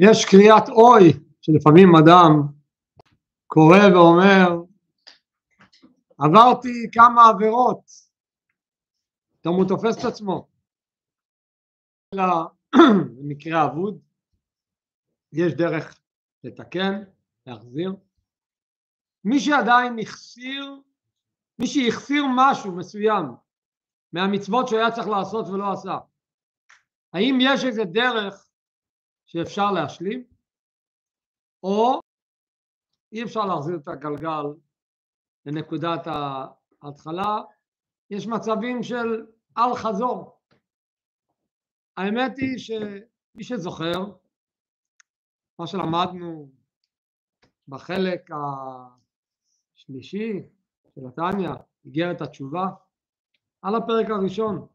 יש קריאת אוי שלפעמים אדם קורא ואומר עברתי כמה עבירות, פתאום הוא תופס את עצמו. במקרה אבוד, יש דרך לתקן, להחזיר. מי שעדיין החסיר, מי שהחסיר משהו מסוים מהמצוות שהוא היה צריך לעשות ולא עשה, האם יש איזה דרך שאפשר להשלים? או אי אפשר להחזיר את הגלגל לנקודת ההתחלה, יש מצבים של אל חזור. האמת היא שמי שזוכר, מה שלמדנו בחלק השלישי של התניא, איגרת התשובה, על הפרק הראשון.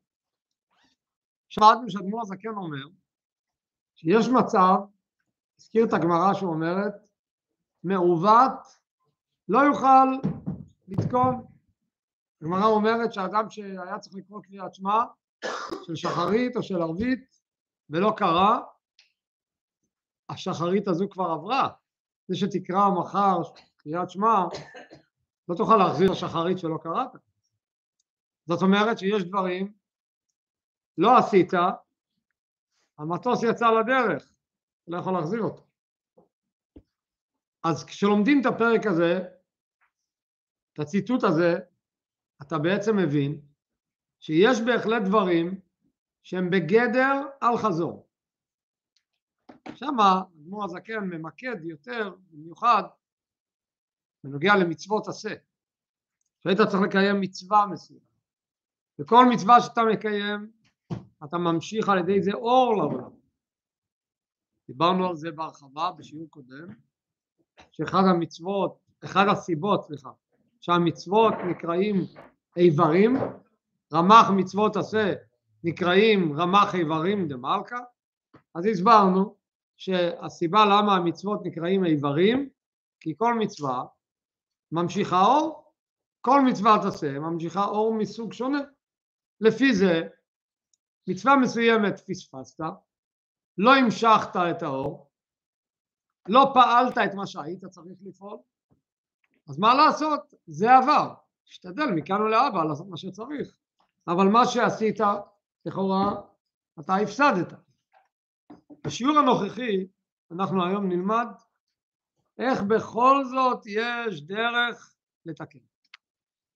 שמענו שאדמו"ר הזקן אומר שיש מצב, הזכיר את הגמרא שאומרת, מעוות לא יוכל לתקון. הגמרא אומרת שאדם שהיה צריך לקרוא קריאת שמע של שחרית או של ערבית ולא קרא, השחרית הזו כבר עברה. זה שתקרא מחר קריאת שמע, לא תוכל להחזיר לשחרית שלא קראת. זאת אומרת שיש דברים, לא עשית, המטוס יצא לדרך, לא יכול להחזיר אותו. אז כשלומדים את הפרק הזה, את הציטוט הזה, אתה בעצם מבין שיש בהחלט דברים שהם בגדר אל חזור. שמה אדמו"ר הזקן ממקד יותר במיוחד בנוגע למצוות עשה. שהיית צריך לקיים מצווה מסוימת. וכל מצווה שאתה מקיים אתה ממשיך על ידי זה אור לעולם. דיברנו על זה בהרחבה בשיעור קודם, שאחד המצוות, אחד הסיבות, סליחה, שהמצוות נקראים איברים, רמ"ח מצוות עשה נקראים רמ"ח איברים דמלכה, אז הסברנו שהסיבה למה המצוות נקראים איברים, כי כל מצווה ממשיכה אור, כל מצווה תעשה ממשיכה אור מסוג שונה. לפי זה מצווה מסוימת פספסת, לא המשכת את האור, לא פעלת את מה שהיית צריך לפעול, אז מה לעשות? זה עבר. תשתדל מכאן ולהבא לעשות מה שצריך. אבל מה שעשית, לכאורה, אתה הפסדת. בשיעור הנוכחי, אנחנו היום נלמד איך בכל זאת יש דרך לתקן.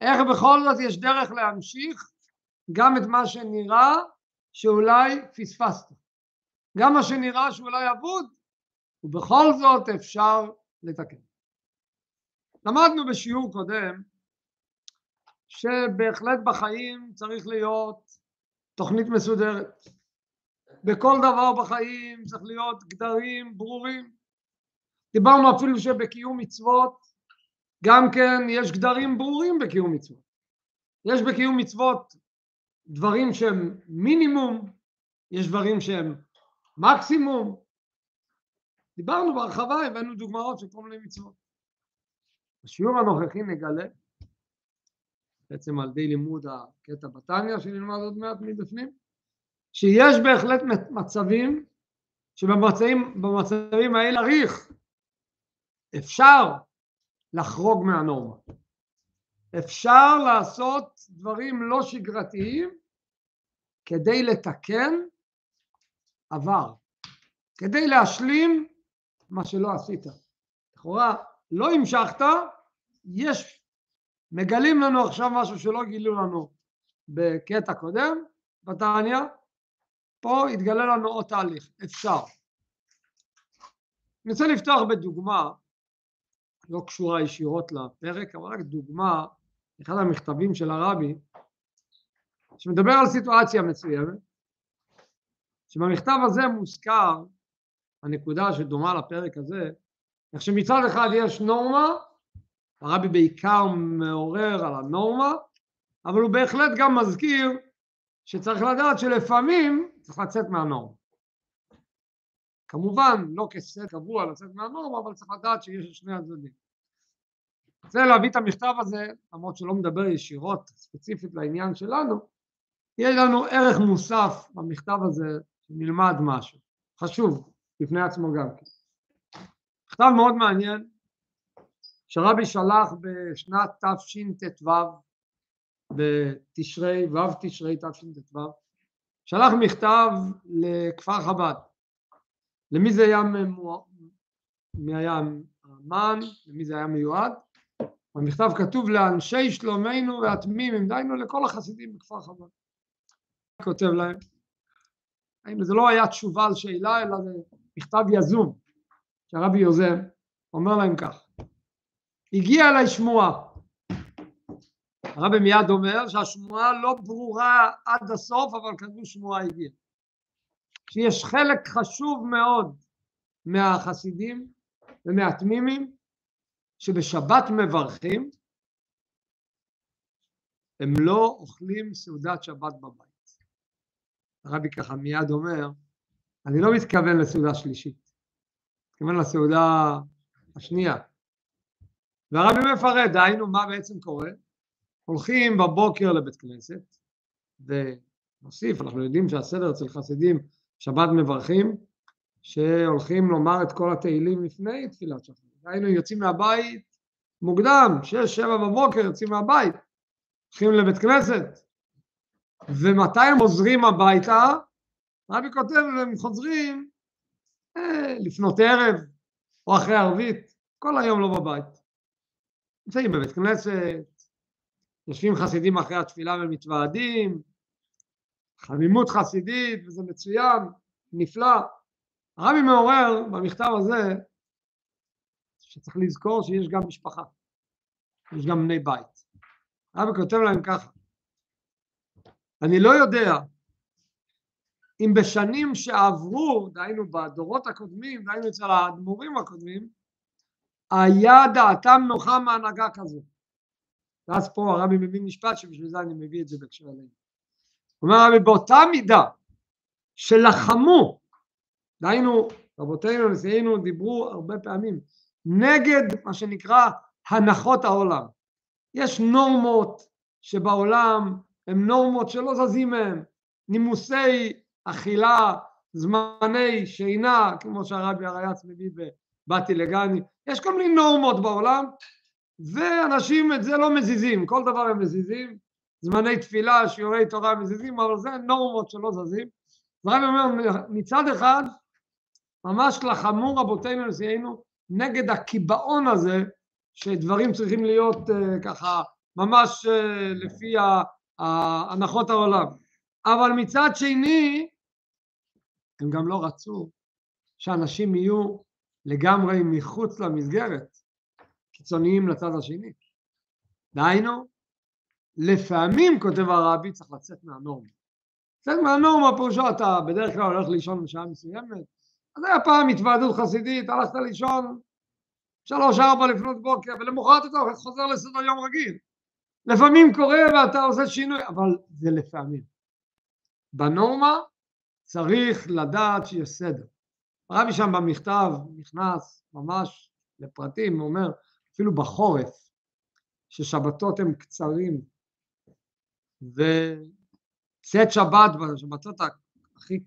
איך בכל זאת יש דרך להמשיך גם את מה שנראה שאולי פספסת. גם מה שנראה שאולי אבוד, ובכל זאת אפשר לתקן. למדנו בשיעור קודם שבהחלט בחיים צריך להיות תוכנית מסודרת. בכל דבר בחיים צריך להיות גדרים ברורים. דיברנו אפילו שבקיום מצוות גם כן יש גדרים ברורים בקיום מצוות. יש בקיום מצוות דברים שהם מינימום, יש דברים שהם מקסימום. דיברנו בהרחבה, הבאנו דוגמאות של כל מיני מצוות. בשיעור הנוכחי נגלה, בעצם על ידי לימוד הקטע בתניא שנלמד עוד מעט מבפנים, שיש בהחלט מצבים שבמצבים האלה צריך, אפשר לחרוג מהנורמה. אפשר לעשות דברים לא שגרתיים כדי לתקן עבר, כדי להשלים מה שלא עשית. לכאורה לא המשכת, יש, מגלים לנו עכשיו משהו שלא גילו לנו בקטע קודם, בתניא, פה התגלה לנו עוד תהליך, אפשר. אני רוצה לפתוח בדוגמה, לא קשורה ישירות לפרק, אבל רק דוגמה, אחד המכתבים של הרבי, שמדבר על סיטואציה מסוימת, שבמכתב הזה מוזכר הנקודה שדומה לפרק הזה, איך שמצד אחד יש נורמה, הרבי בעיקר מעורר על הנורמה, אבל הוא בהחלט גם מזכיר שצריך לדעת שלפעמים צריך לצאת מהנורמה. כמובן, לא כסט קבוע לצאת מהנורמה, אבל צריך לדעת שיש שני הצדדים. רוצה להביא את המכתב הזה, למרות שלא מדבר ישירות ספציפית לעניין שלנו, יש לנו ערך מוסף במכתב הזה, שנלמד משהו, חשוב. בפני עצמו גם כן. מכתב מאוד מעניין שרבי שלח בשנת תשט"ו בתשרי, ו' תשרי תשט"ו, שלח מכתב לכפר חב"ד. למי זה היה, מי היה המן, למי זה היה מיועד? במכתב כתוב לאנשי שלומנו והתמימים, דהיינו לכל החסידים בכפר חב"ד. כותב להם, זה לא היה תשובה על שאלה, אלא זה מכתב יזום, שהרבי יוזם, אומר להם כך, הגיע אליי שמועה, הרבי מיד אומר שהשמועה לא ברורה עד הסוף, אבל כזו שמועה הגיעה. שיש חלק חשוב מאוד מהחסידים ומהתמימים שבשבת מברכים, הם לא אוכלים סעודת שבת בבית. הרבי ככה מיד אומר, אני לא מתכוון לסעודה שלישית, מתכוון לסעודה השנייה. והרבי מפרט, דהיינו מה בעצם קורה, הולכים בבוקר לבית כנסת, ונוסיף, אנחנו יודעים שהסדר אצל חסידים שבת מברכים, שהולכים לומר את כל התהילים לפני תפילת שחר. היינו יוצאים מהבית מוקדם, שש, שבע בבוקר יוצאים מהבית, הולכים לבית כנסת, ומתי הם חוזרים הביתה? רבי כותב, הם חוזרים אה, לפנות ערב, או אחרי ערבית, כל היום לא בבית. נמצאים בבית כנסת, יושבים חסידים אחרי התפילה ומתוועדים, חמימות חסידית, וזה מצוין, נפלא. הרבי מעורר במכתב הזה שצריך לזכור שיש גם משפחה, יש גם בני בית. הרבי כותב להם ככה, אני לא יודע אם בשנים שעברו, דהיינו בדורות הקודמים, דהיינו אצל האדמו"רים הקודמים, היה דעתם נוחה מהנהגה כזו. ואז פה הרבי מביא משפט שבשביל זה אני מביא את זה בהקשר אלינו. אומר הרבי באותה מידה שלחמו, דהיינו רבותינו נשיאינו דיברו הרבה פעמים נגד מה שנקרא הנחות העולם. יש נורמות שבעולם הן נורמות שלא זזים מהן, נימוסי אכילה, זמני שינה, כמו שהרבי הרייץ מביא בבאתי לגני, יש כל מיני נורמות בעולם ואנשים את זה לא מזיזים, כל דבר הם מזיזים, זמני תפילה, שיעורי תורה מזיזים, אבל זה נורמות שלא זזים. הרבי אומר, מצד אחד, ממש לחמו רבותינו נשיאינו נגד הקיבעון הזה, שדברים צריכים להיות uh, ככה ממש uh, לפי הנחות העולם. אבל מצד שני, הם גם לא רצו שאנשים יהיו לגמרי מחוץ למסגרת. קיצוניים לצד השני. דהיינו, לפעמים, כותב הרבי, צריך לצאת מהנורמה. לצאת מהנורמה פירושו אתה בדרך כלל הולך לישון בשעה מסוימת, אז היה פעם התוועדות חסידית, הלכת לישון שלוש ארבע לפנות בוקר, ולמחרת אתה חוזר לסדר יום רגיל. לפעמים קורה ואתה עושה שינוי, אבל זה לפעמים. בנורמה צריך לדעת שיש סדר. הרבי שם במכתב נכנס ממש לפרטים, הוא אומר, אפילו בחורף, ששבתות הם קצרים, וצאת שבת, בשבתות הכי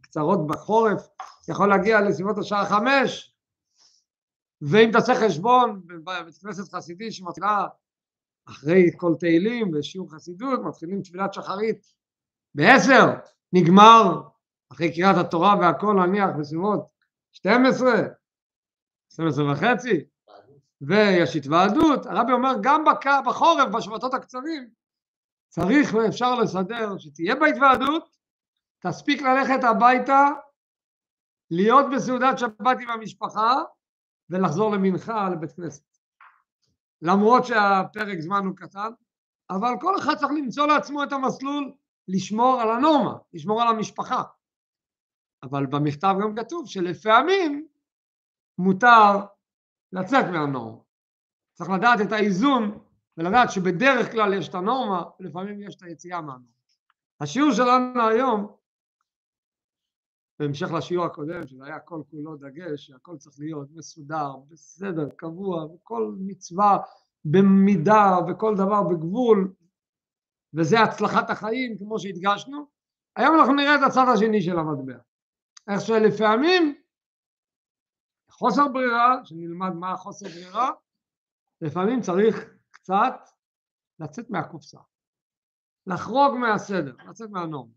קצרות בחורף, יכול להגיע לסביבות השעה חמש, ואם תעשה חשבון בבית כנסת חסידי שמתחילה אחרי כל תהילים ושיעור חסידות, מתחילים תפילת שחרית בעשר, נגמר אחרי קריאת התורה והכל נניח בסביבות 12, 12 וחצי, ויש התוועדות, הרבי אומר גם בחורף, בשבתות הקצרים, צריך ואפשר לסדר שתהיה בהתוועדות, תספיק ללכת הביתה, להיות בסעודת שבת עם המשפחה ולחזור למנחה לבית כנסת. למרות שהפרק זמן הוא קטן, אבל כל אחד צריך למצוא לעצמו את המסלול לשמור על הנורמה, לשמור על המשפחה. אבל במכתב גם כתוב שלפעמים מותר לצאת מהנורמה. צריך לדעת את האיזון ולדעת שבדרך כלל יש את הנורמה, ולפעמים יש את היציאה מהנורמה. השיעור שלנו היום, בהמשך לשיעור הקודם, שזה היה כל כולו דגש, שהכל צריך להיות מסודר, בסדר, קבוע, וכל מצווה במידה וכל דבר בגבול, וזה הצלחת החיים, כמו שהדגשנו. היום אנחנו נראה את הצד השני של המטבע. איך שלפעמים חוסר ברירה, שנלמד מה החוסר ברירה, לפעמים צריך קצת לצאת מהקופסה, לחרוג מהסדר, לצאת מהנורמה.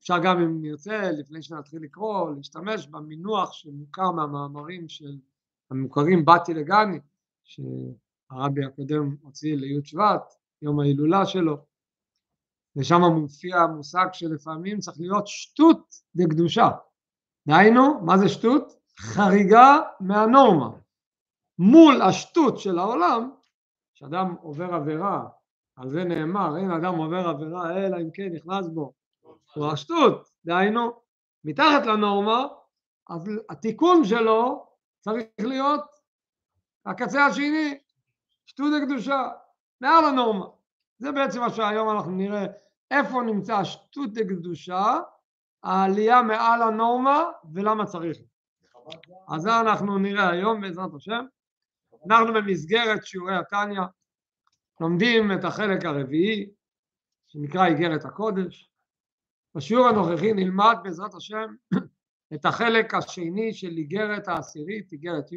אפשר גם אם נרצה, לפני שנתחיל לקרוא, להשתמש במינוח שמוכר מהמאמרים של המוכרים באתי לגני, שהרבי הקודם הוציא לי' שבט, יום ההילולה שלו, ושם מופיע המושג שלפעמים צריך להיות שטות דקדושה. דהיינו, מה זה שטות? חריגה מהנורמה. מול השטות של העולם, כשאדם עובר עבירה, על זה נאמר, אין אדם עובר עבירה אלא אם כן נכנס בו הוא השטות, דהיינו, מתחת לנורמה, אז התיקון שלו צריך להיות הקצה השני, שטות הקדושה, מעל הנורמה. זה בעצם מה שהיום אנחנו נראה איפה נמצא השטות הקדושה, העלייה מעל הנורמה ולמה צריך. אז זה אנחנו נראה היום בעזרת השם. אנחנו במסגרת שיעורי התניא לומדים את החלק הרביעי שנקרא איגרת הקודש. בשיעור הנוכחי נלמד בעזרת השם את החלק השני של איגרת העשירית, איגרת י',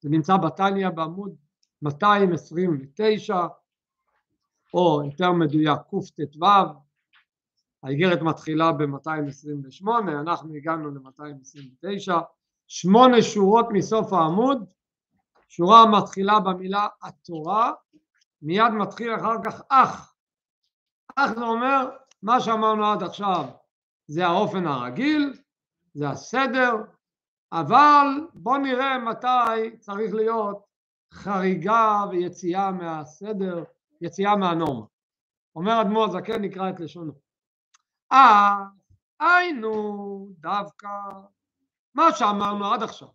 זה נמצא בתניא בעמוד 229, או יותר מדויק קט"ו, האיגרת מתחילה ב-228, אנחנו הגענו ל-229, שמונה שורות מסוף העמוד, שורה מתחילה במילה התורה, מיד מתחיל אחר כך אח. אח זה אומר מה שאמרנו עד עכשיו זה האופן הרגיל, זה הסדר, אבל בואו נראה מתי צריך להיות חריגה ויציאה מהסדר, יציאה מהנורמה. אומר אדמו"ר זקן נקרא את לשונו. אה, היינו דווקא מה שאמרנו עד עכשיו,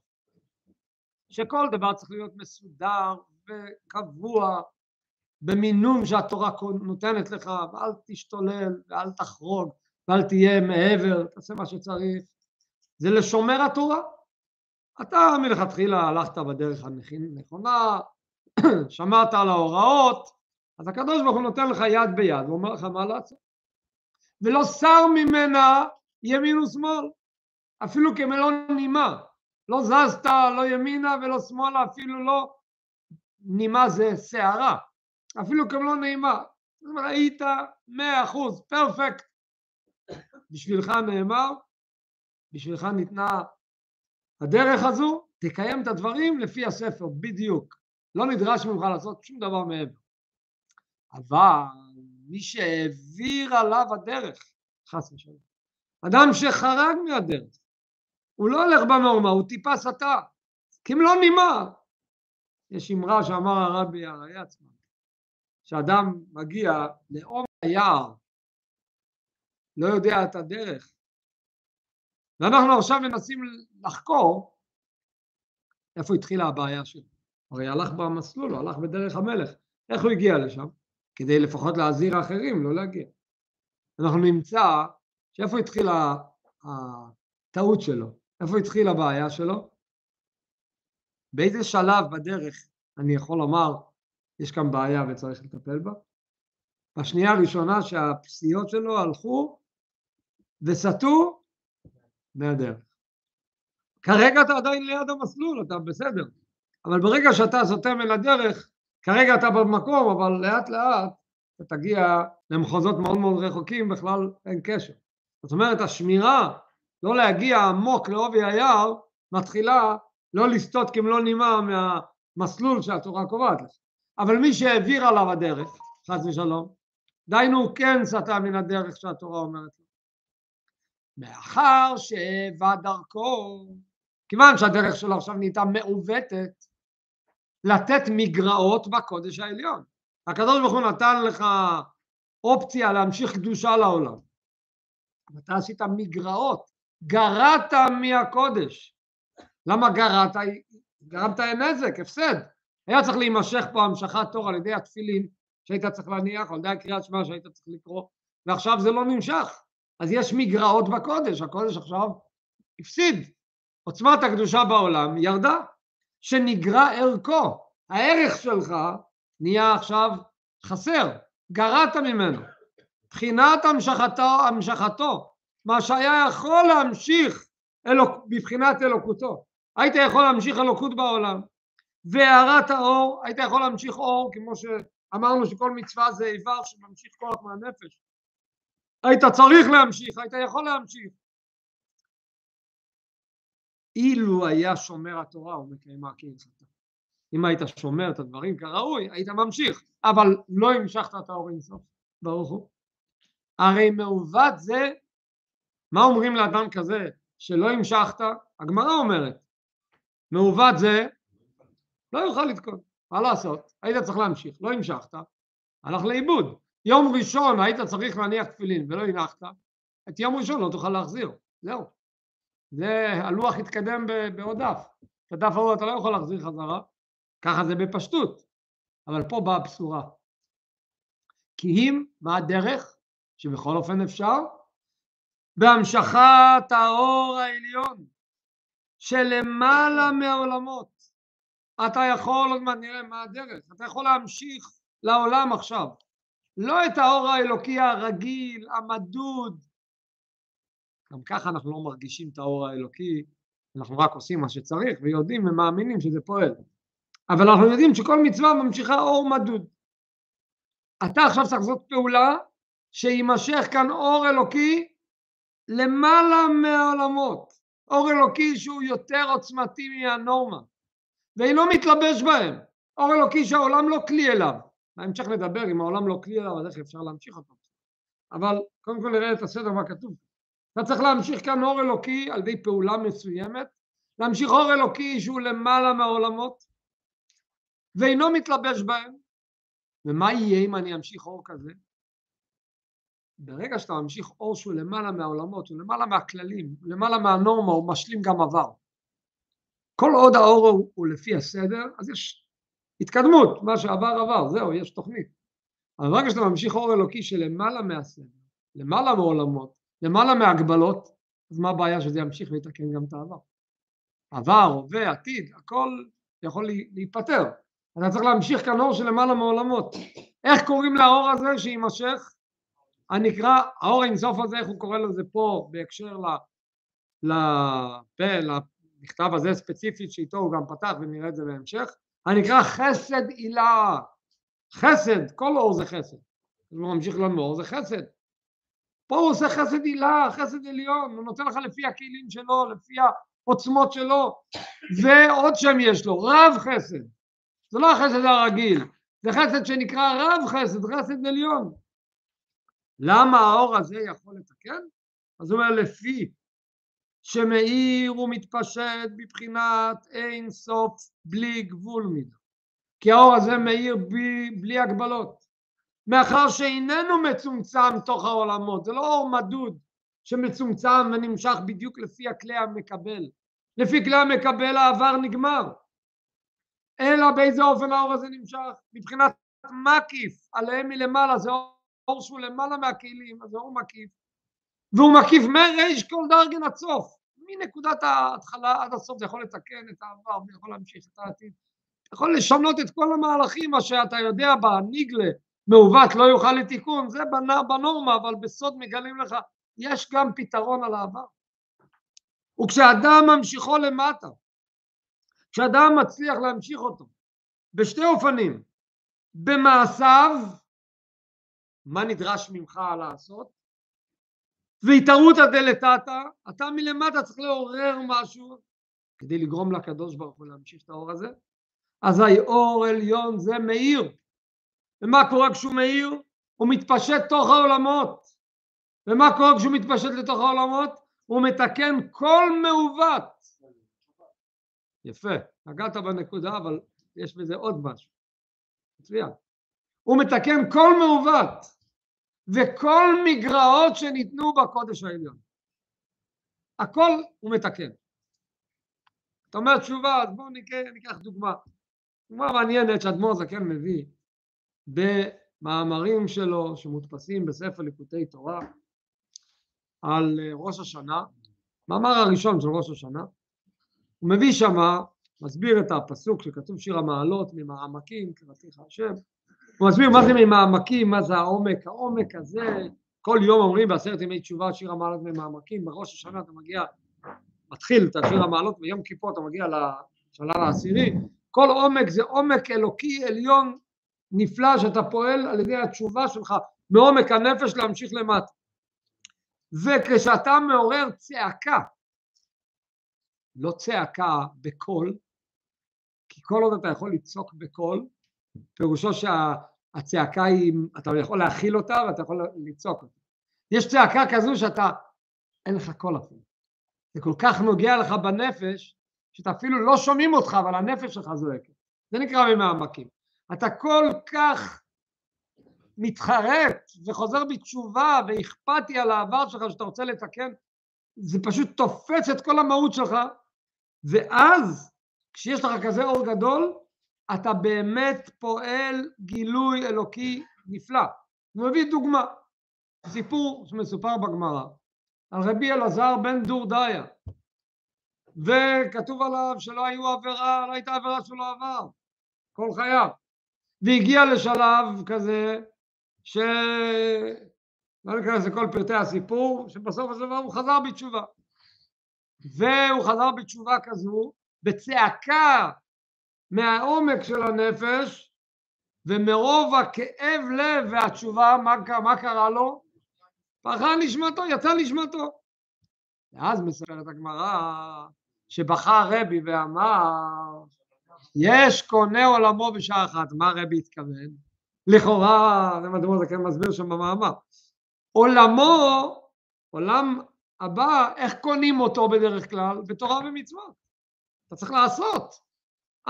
שכל דבר צריך להיות מסודר וקבוע במינון שהתורה נותנת לך, ואל תשתולל ואל תחרוג ואל תהיה מעבר, תעשה מה שצריך, זה לשומר התורה. אתה מלכתחילה הלכת בדרך הנכונה, שמרת על ההוראות, אז הקדוש ברוך הוא נותן לך יד ביד ואומר לך מה לעשות. ולא סר ממנה ימין ושמאל, אפילו כמלוא נימה. לא זזת לא ימינה ולא שמאלה, אפילו לא נימה זה שערה. אפילו גם לא נעימה. זאת אומרת, היית מאה אחוז, פרפקט. בשבילך נאמר, בשבילך ניתנה הדרך הזו, תקיים את הדברים לפי הספר, בדיוק. לא נדרש ממך לעשות שום דבר מעבר. אבל מי שהעביר עליו הדרך, חס ושלום, אדם שחרג מהדרך, הוא לא הולך בנורמה, הוא טיפה סטה, כמלוא נימה. יש אמרה שאמר הרבי הראי עצמו, שאדם מגיע לעומק היער, לא יודע את הדרך, ואנחנו עכשיו מנסים לחקור איפה התחילה הבעיה שלו. הרי הלך במסלול, הוא הלך בדרך המלך. איך הוא הגיע לשם? כדי לפחות להזהיר אחרים, לא להגיע. אנחנו נמצא שאיפה התחילה הטעות שלו, איפה התחילה הבעיה שלו, באיזה שלב בדרך אני יכול לומר יש כאן בעיה וצריך לטפל בה. בשנייה הראשונה שהפסיעות שלו הלכו וסטו מהדרך. כרגע אתה עדיין ליד המסלול, אתה בסדר, אבל ברגע שאתה סוטה מן הדרך, כרגע אתה במקום, אבל לאט לאט אתה תגיע למחוזות מאוד מאוד רחוקים, בכלל אין קשר. זאת אומרת, השמירה, לא להגיע עמוק לעובי היער, מתחילה לא לסטות כמלוא נימה מהמסלול שהתורה קובעת לך. אבל מי שהעביר עליו הדרך, חס ושלום, דהיינו הוא כן סטה מן הדרך שהתורה אומרת לו. מאחר שהאבה דרכו, כיוון שהדרך שלו עכשיו נהייתה מעוותת, לתת מגרעות בקודש העליון. הקדוש ברוך הוא נתן לך אופציה להמשיך קדושה לעולם. אתה עשית מגרעות, גרעת מהקודש. למה גרעת? גרמת נזק, הפסד. היה צריך להימשך פה המשכת תור על ידי התפילין שהיית צריך להניח, על ידי הקריאת שמע שהיית צריך לקרוא, ועכשיו זה לא נמשך. אז יש מגרעות בקודש, הקודש עכשיו הפסיד. עוצמת הקדושה בעולם ירדה, שנגרע ערכו. הערך שלך נהיה עכשיו חסר, גרעת ממנו. בחינת המשכתו, המשכתו, מה שהיה יכול להמשיך אלוק, בבחינת אלוקותו. היית יכול להמשיך אלוקות בעולם. והארת האור, היית יכול להמשיך אור, כמו שאמרנו שכל מצווה זה איבר שממשיך כוח מהנפש. היית צריך להמשיך, היית יכול להמשיך. אילו היה שומר התורה ומקיימה כהלכתה. אם היית שומר את הדברים כראוי, היית ממשיך, אבל לא המשכת את האור אינסוף, ברוך הוא. הרי מעוות זה, מה אומרים לאדם כזה שלא המשכת? הגמרא אומרת, מעוות זה לא יוכל לתקון, מה לעשות? היית צריך להמשיך, לא המשכת, הלך לאיבוד. יום ראשון היית צריך להניח תפילין ולא הנחת, את יום ראשון לא תוכל להחזיר, זהו. זה הלוח התקדם בעוד דף, את הדף ההוא אתה לא יכול להחזיר חזרה, ככה זה בפשטות, אבל פה באה הבשורה. כי אם, מה הדרך? שבכל אופן אפשר? בהמשכת האור העליון שלמעלה מהעולמות. אתה יכול, עוד מעט נראה מה הדרך, אתה יכול להמשיך לעולם עכשיו. לא את האור האלוקי הרגיל, המדוד. גם ככה אנחנו לא מרגישים את האור האלוקי, אנחנו רק עושים מה שצריך ויודעים ומאמינים שזה פועל. אבל אנחנו יודעים שכל מצווה ממשיכה אור מדוד. אתה עכשיו צריך לעשות פעולה שיימשך כאן אור אלוקי למעלה מהעולמות. אור אלוקי שהוא יותר עוצמתי מהנורמה, ואינו מתלבש בהם. אור אלוקי שהעולם לא כלי אליו. בהמשך נדבר אם העולם לא כלי אליו, אז איך אפשר להמשיך אותו. אבל קודם כל נראה את הסדר מה כתוב. אתה צריך להמשיך כאן אור אלוקי על ידי פעולה מסוימת, להמשיך אור אלוקי שהוא למעלה מהעולמות, ואינו מתלבש בהם. ומה יהיה אם אני אמשיך אור כזה? ברגע שאתה ממשיך אור שהוא למעלה מהעולמות, הוא למעלה מהכללים, הוא למעלה מהנורמה, הוא משלים גם עבר. כל עוד האור הוא, הוא לפי הסדר, אז יש התקדמות, מה שעבר עבר, זהו, יש תוכנית. אבל ברגע שאתה ממשיך אור אלוקי שלמעלה מהסדר, למעלה מעולמות, למעלה מהגבלות, אז מה הבעיה שזה ימשיך ויתקן גם את העבר? עבר, הווה, עתיד, הכל יכול להיפטר. אתה צריך להמשיך כאן אור של למעלה מעולמות. איך קוראים לאור הזה שיימשך? הנקרא, האור האינסוף הזה, איך הוא קורא לזה פה בהקשר לפה, למכתב הזה ספציפית שאיתו הוא גם פתח ונראה את זה בהמשך, הנקרא חסד עילה. חסד, כל אור זה חסד. הוא ממשיך לנו אור זה חסד. פה הוא עושה חסד עילה, חסד עליון, הוא נותן לך לפי הכלים שלו, לפי העוצמות שלו, ועוד שם יש לו, רב חסד. זה לא החסד הרגיל, זה חסד שנקרא רב חסד, חסד עליון. למה האור הזה יכול לתקן? אז הוא אומר לפי שמאיר ומתפשט בבחינת אין סוף בלי גבול מידה. כי האור הזה מאיר בלי, בלי הגבלות. מאחר שאיננו מצומצם תוך העולמות, זה לא אור מדוד שמצומצם ונמשך בדיוק לפי הכלי המקבל. לפי כלי המקבל העבר נגמר. אלא באיזה אופן האור הזה נמשך? מבחינת מקיף עליהם מלמעלה, זה אור שהוא למעלה מהכלים, אז זה אור מקיף. והוא מקיף מריש כל דרגן עד סוף. מנקודת ההתחלה עד הסוף זה יכול לתקן את העבר ויכול להמשיך את העתיד. יכול לשנות את כל המהלכים, מה שאתה יודע בניגלה מעוות לא יוכל לתיקון, זה בנורמה, אבל בסוד מגלים לך, יש גם פתרון על העבר. וכשאדם ממשיכו למטה, כשאדם מצליח להמשיך אותו בשתי אופנים, במעשיו, מה נדרש ממך לעשות, והתערותא דלתתא, אתה מלמטה צריך לעורר משהו כדי לגרום לקדוש ברוך הוא להמשיך את האור הזה, אזי אור עליון זה מאיר. ומה קורה כשהוא מאיר? הוא מתפשט תוך העולמות. ומה קורה כשהוא מתפשט לתוך העולמות? הוא מתקן כל מעוות. יפה, נגעת בנקודה, אבל יש בזה עוד משהו. מצוין. הוא מתקן כל מעוות וכל מגרעות שניתנו בקודש העליון. הכל הוא מתקן. אתה אומר תשובה, אז בואו ניקח דוגמה. דוגמה מעניינת שאדמו"ר זקן מביא במאמרים שלו שמודפסים בספר ליקוטי תורה על אה, ראש השנה, מאמר הראשון של ראש השנה, הוא מביא שמה, מסביר את הפסוק שכתוב שיר המעלות ממעמקים קראתיך השם, הוא מסביר מה זה ממעמקים, מה זה העומק, העומק הזה, כל יום אומרים בעשרת ימי תשובה שיר המעלות ממעמקים, בראש השנה אתה מגיע מתחיל את השיר המעלות ביום כיפור אתה מגיע לשלב העשירי. כל עומק זה עומק אלוקי עליון נפלא שאתה פועל על ידי התשובה שלך מעומק הנפש להמשיך למטה. וכשאתה מעורר צעקה לא צעקה בקול כי כל עוד אתה יכול לצעוק בקול פירושו שהצעקה היא אתה יכול להכיל אותה ואתה יכול לצעוק אותה. יש צעקה כזו שאתה אין לך קול אפילו. זה כל כך נוגע לך בנפש שאתה אפילו לא שומעים אותך אבל הנפש שלך זועקת. זה נקרא ממעמקים. אתה כל כך מתחרט וחוזר בתשובה ואכפתי על העבר שלך שאתה רוצה לתקן זה פשוט תופס את כל המהות שלך ואז כשיש לך כזה אור גדול אתה באמת פועל גילוי אלוקי נפלא. הוא מביא דוגמה, סיפור שמסופר בגמרא על רבי אלעזר בן דורדיה וכתוב עליו שלא היו עבירה, לא הייתה עבירה שלא עבר כל חייו והגיע לשלב כזה ש... לא ניכנס לכל פרטי הסיפור, שבסוף הזה הוא חזר בתשובה. והוא חזר בתשובה כזו, בצעקה מהעומק של הנפש, ומרוב הכאב לב והתשובה, מה, מה קרה לו? פרחה נשמתו, יצא נשמתו. ואז מספרת הגמרא שבכה רבי ואמר יש קונה עולמו בשעה אחת, מה רבי התכוון? לכאורה, זה מה דמות כן מסביר שם במאמר, עולמו, עולם הבא, איך קונים אותו בדרך כלל? בתורה ומצוות. אתה צריך לעשות.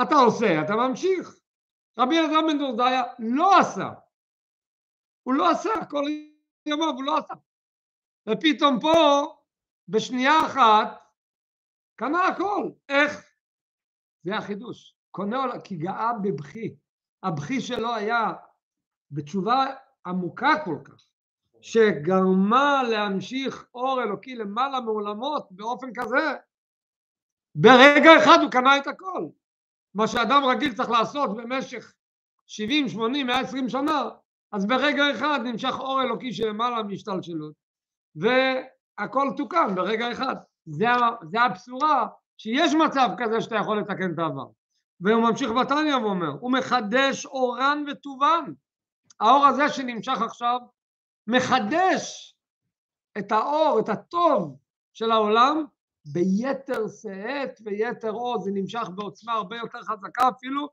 אתה עושה, אתה ממשיך. רבי אלעזר בן דורדיה לא עשה. הוא לא עשה, כל ימיו הוא לא עשה. ופתאום פה, בשנייה אחת, קנה הכל. איך? זה החידוש. קונה עולם, כי גאה בבכי. הבכי שלו היה בתשובה עמוקה כל כך, שגרמה להמשיך אור אלוקי למעלה מעולמות באופן כזה, ברגע אחד הוא קנה את הכל. מה שאדם רגיל צריך לעשות במשך 70, 80, 120 שנה, אז ברגע אחד נמשך אור אלוקי שלמעלה מהשתלשלות, והכל תוקן ברגע אחד. זה, זה הבשורה שיש מצב כזה שאתה יכול לתקן את העבר. והוא ממשיך בתניא ואומר, הוא מחדש אורן וטובן. האור הזה שנמשך עכשיו מחדש את האור, את הטוב של העולם ביתר שאת ויתר עוז, זה נמשך בעוצמה הרבה יותר חזקה אפילו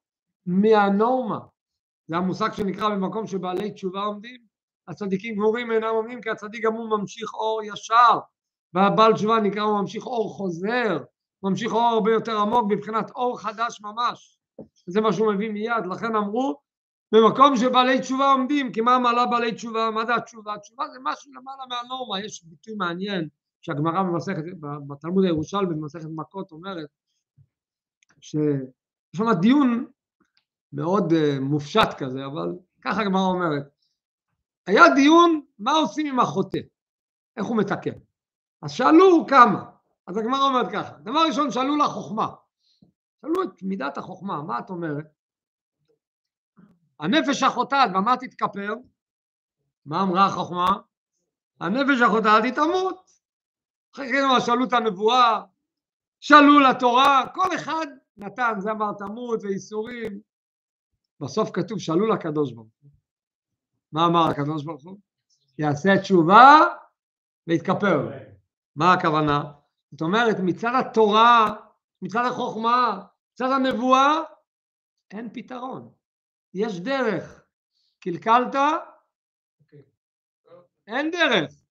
מהנורמה. זה המושג שנקרא במקום שבעלי תשובה עומדים, הצדיקים גמורים אינם עומדים כי הצדיק גם הוא ממשיך אור ישר, והבעל תשובה נקרא הוא ממשיך אור חוזר, ממשיך אור הרבה יותר עמוק מבחינת אור חדש ממש. זה מה שהוא מביא מיד, לכן אמרו במקום שבעלי תשובה עומדים, כי מה מעלה בעלי תשובה? מה זה התשובה? התשובה זה משהו למעלה מהנורמה, יש ביטוי מעניין שהגמרא במסכת, בתלמוד הירושלמי במסכת מכות אומרת שיש שם דיון מאוד uh, מופשט כזה, אבל ככה הגמרא אומרת. היה דיון מה עושים עם החוטא, איך הוא מתקן. אז שאלו כמה, אז הגמרא אומרת ככה, דבר ראשון שאלו לה חוכמה, שאלו את מידת החוכמה, מה את אומרת? הנפש החוטאת, במה תתכפר? מה אמרה החוכמה? הנפש החוטאת היא תמות. אחרי כן שאלו את הנבואה, שאלו לתורה, כל אחד נתן, זה אמר תמות ואיסורים. בסוף כתוב, שאלו לקדוש ברוך הוא. מה אמר הקדוש ברוך הוא? יעשה תשובה ויתכפר. מה הכוונה? זאת אומרת, מצד התורה, מצד החוכמה, מצד הנבואה, אין פתרון. יש דרך. קלקלת, אין דרך.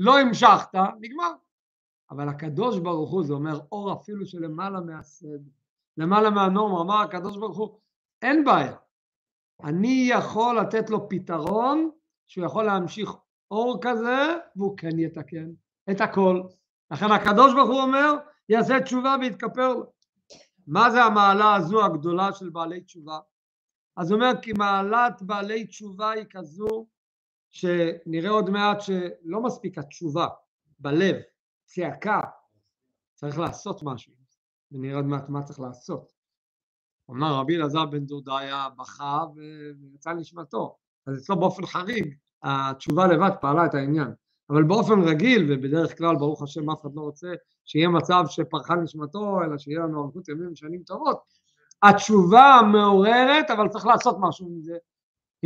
לא המשכת, נגמר. אבל הקדוש ברוך הוא, זה אומר אור אפילו שלמעלה מהסדר, למעלה מהנורמה, אמר הקדוש ברוך הוא, אין בעיה. אני יכול לתת לו פתרון שהוא יכול להמשיך אור כזה והוא כן יתקן את הכל. לכן הקדוש ברוך הוא אומר, יעשה תשובה ויתכפר לו. מה זה המעלה הזו הגדולה של בעלי תשובה? אז הוא אומר כי מעלת בעלי תשובה היא כזו שנראה עוד מעט שלא מספיק התשובה בלב, צעקה, צריך לעשות משהו, ונראה עוד מעט מה צריך לעשות. אמר רבי אלעזר בן דודיה בכה ויצא נשמתו, אז אצלו באופן חריג התשובה לבד פעלה את העניין, אבל באופן רגיל, ובדרך כלל, ברוך השם, אף אחד לא רוצה שיהיה מצב שפרחה נשמתו, אלא שיהיה לנו אריכות ימים ושנים טובות. התשובה מעוררת, אבל צריך לעשות משהו מזה.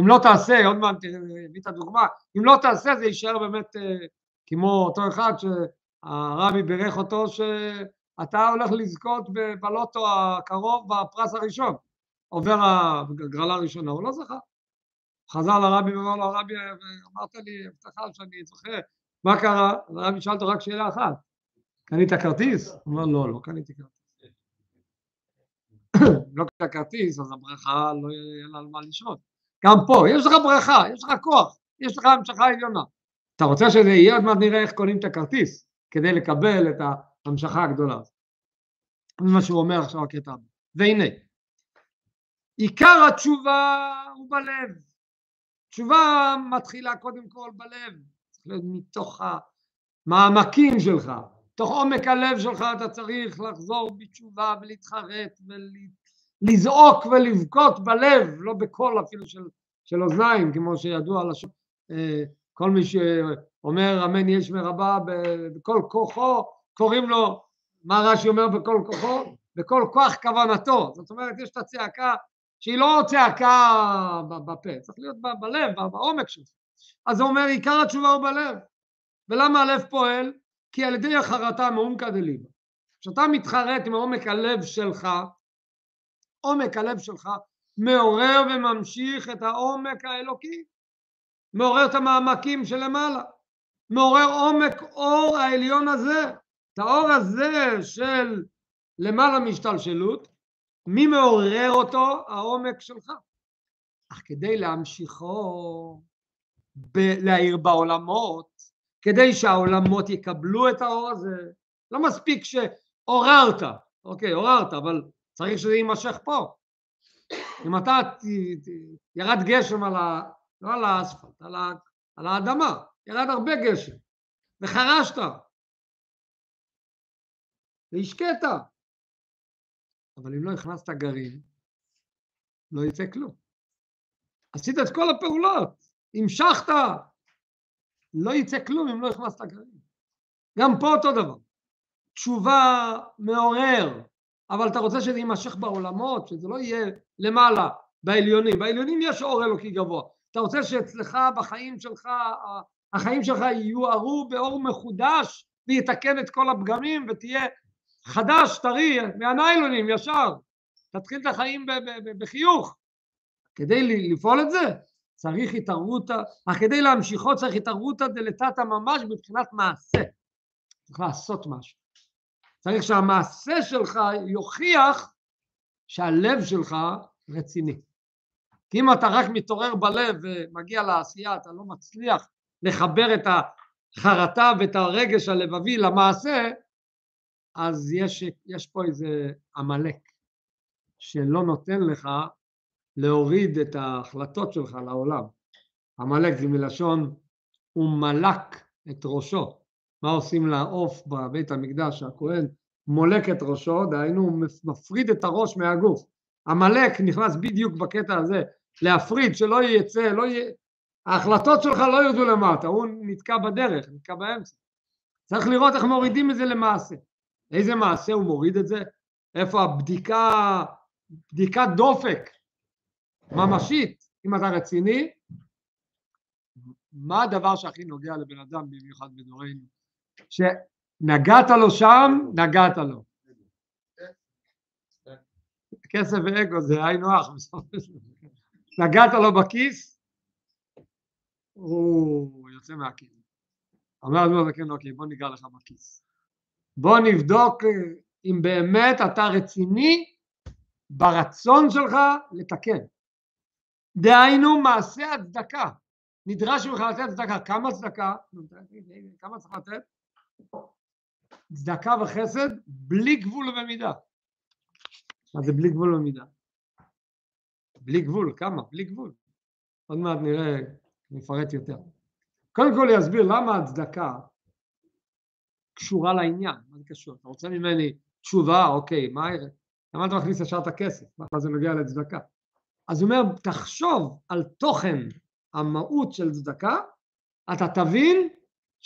אם לא תעשה, עוד מעט תביא את הדוגמה, אם לא תעשה זה יישאר באמת אה, כמו אותו אחד שהרבי בירך אותו שאתה הולך לזכות בלוטו הקרוב בפרס הראשון, עובר הגרלה הראשונה, הוא לא זכה. חזר לרבי ואמר לו, הרבי, אמרת לי הבטחה שאני זוכה, מה קרה? הרבי שאל אותו רק שאלה אחת, קנית כרטיס? הוא אומר, לא, לא קניתי כרטיס. לא קנית כרטיס, אז הברכה לא יהיה לה על מה לשרות. גם פה, יש לך ברכה, יש לך כוח, יש לך המשכה עליונה. אתה רוצה שזה יהיה, עוד מעט נראה איך קונים את הכרטיס, כדי לקבל את ההמשכה הגדולה הזאת. זה מה שהוא אומר עכשיו הקטע הבא. והנה, עיקר התשובה הוא בלב. תשובה מתחילה קודם כל בלב, מתוך המעמקים שלך, תוך עומק הלב שלך אתה צריך לחזור בתשובה ולהתחרט ולזעוק ולבכות בלב, לא בקול אפילו של, של אוזניים, כמו שידוע לש... אה, כל מי שאומר אמן יש מרבה בכל כוחו, קוראים לו, מה רש"י אומר בכל כוחו? בכל כוח כוונתו, זאת אומרת יש את הצעקה שהיא לא צעקה בפה, צריך להיות בלב, בעומק שלך. אז הוא אומר, עיקר התשובה הוא בלב. ולמה הלב פועל? כי על ידי החרטה מעומקא דליבה. כשאתה מתחרט עם עומק הלב שלך, עומק הלב שלך מעורר וממשיך את העומק האלוקי, מעורר את המעמקים שלמעלה, מעורר עומק אור העליון הזה, את האור הזה של למעלה מהשתלשלות, מי מעורר אותו? העומק שלך. אך כדי להמשיכו ב- להאיר בעולמות, כדי שהעולמות יקבלו את האור הזה, לא מספיק שעוררת, אוקיי, עוררת, אבל צריך שזה יימשך פה. אם אתה, ירד גשם על ה... לא על האספלט, על, ה, על האדמה, ירד הרבה גשם, וחרשת, והשקית, אבל אם לא הכנסת גרעין, לא יצא כלום. עשית את כל הפעולות, המשכת, לא יצא כלום אם לא הכנסת גרעין. גם פה אותו דבר. תשובה מעורר, אבל אתה רוצה שזה יימשך בעולמות, שזה לא יהיה למעלה, בעליונים. בעליונים יש אור אלוקי גבוה. אתה רוצה שאצלך, בחיים שלך, החיים שלך יוארו באור מחודש ויתקן את כל הפגמים ותהיה חדש, טרי, מהניילונים, ישר. תתחיל את החיים בחיוך. כדי לפעול את זה צריך התערבות, אך כדי להמשיכו צריך התערבותא דלתתא ממש מבחינת מעשה. צריך לעשות משהו. צריך שהמעשה שלך יוכיח שהלב שלך רציני. כי אם אתה רק מתעורר בלב ומגיע לעשייה, אתה לא מצליח לחבר את החרטה ואת הרגש הלבבי למעשה, אז יש, יש פה איזה עמלק שלא נותן לך להוריד את ההחלטות שלך לעולם. עמלק זה מלשון הוא מלק את ראשו. מה עושים לעוף בבית המקדש? הכהן מולק את ראשו, דהיינו הוא מפריד את הראש מהגוף. עמלק נכנס בדיוק בקטע הזה, להפריד, שלא יצא, לא י... ההחלטות שלך לא ירדו למטה, הוא נתקע בדרך, נתקע באמצע. צריך לראות איך מורידים את זה למעשה. איזה מעשה הוא מוריד את זה? איפה הבדיקה, בדיקת דופק ממשית, אם אתה רציני, מה הדבר שהכי נוגע לבן אדם במיוחד בדורנו? שנגעת לו שם, נגעת לו. כסף ואגו זה היינו הך, נגעת לו בכיס, הוא יוצא מהכיס. אומר לנו, כן, אוקיי, בוא ניגע לך בכיס. בוא נבדוק אם באמת אתה רציני ברצון שלך לתקן. דהיינו מעשה הצדקה. נדרש ממך לתת צדקה. כמה צדקה? כמה צריך לתת? צדקה וחסד בלי גבול ובמידה. מה זה בלי גבול ובמידה? בלי גבול, כמה? בלי גבול. עוד מעט נראה, נפרט יותר. קודם כל יסביר למה הצדקה קשורה לעניין, מה זה קשור? אתה רוצה ממני תשובה, אוקיי, מה, למה אתה מכניס ישר את הכסף? מה זה נוגע לצדקה? אז הוא אומר, תחשוב על תוכן המהות של צדקה, אתה תבין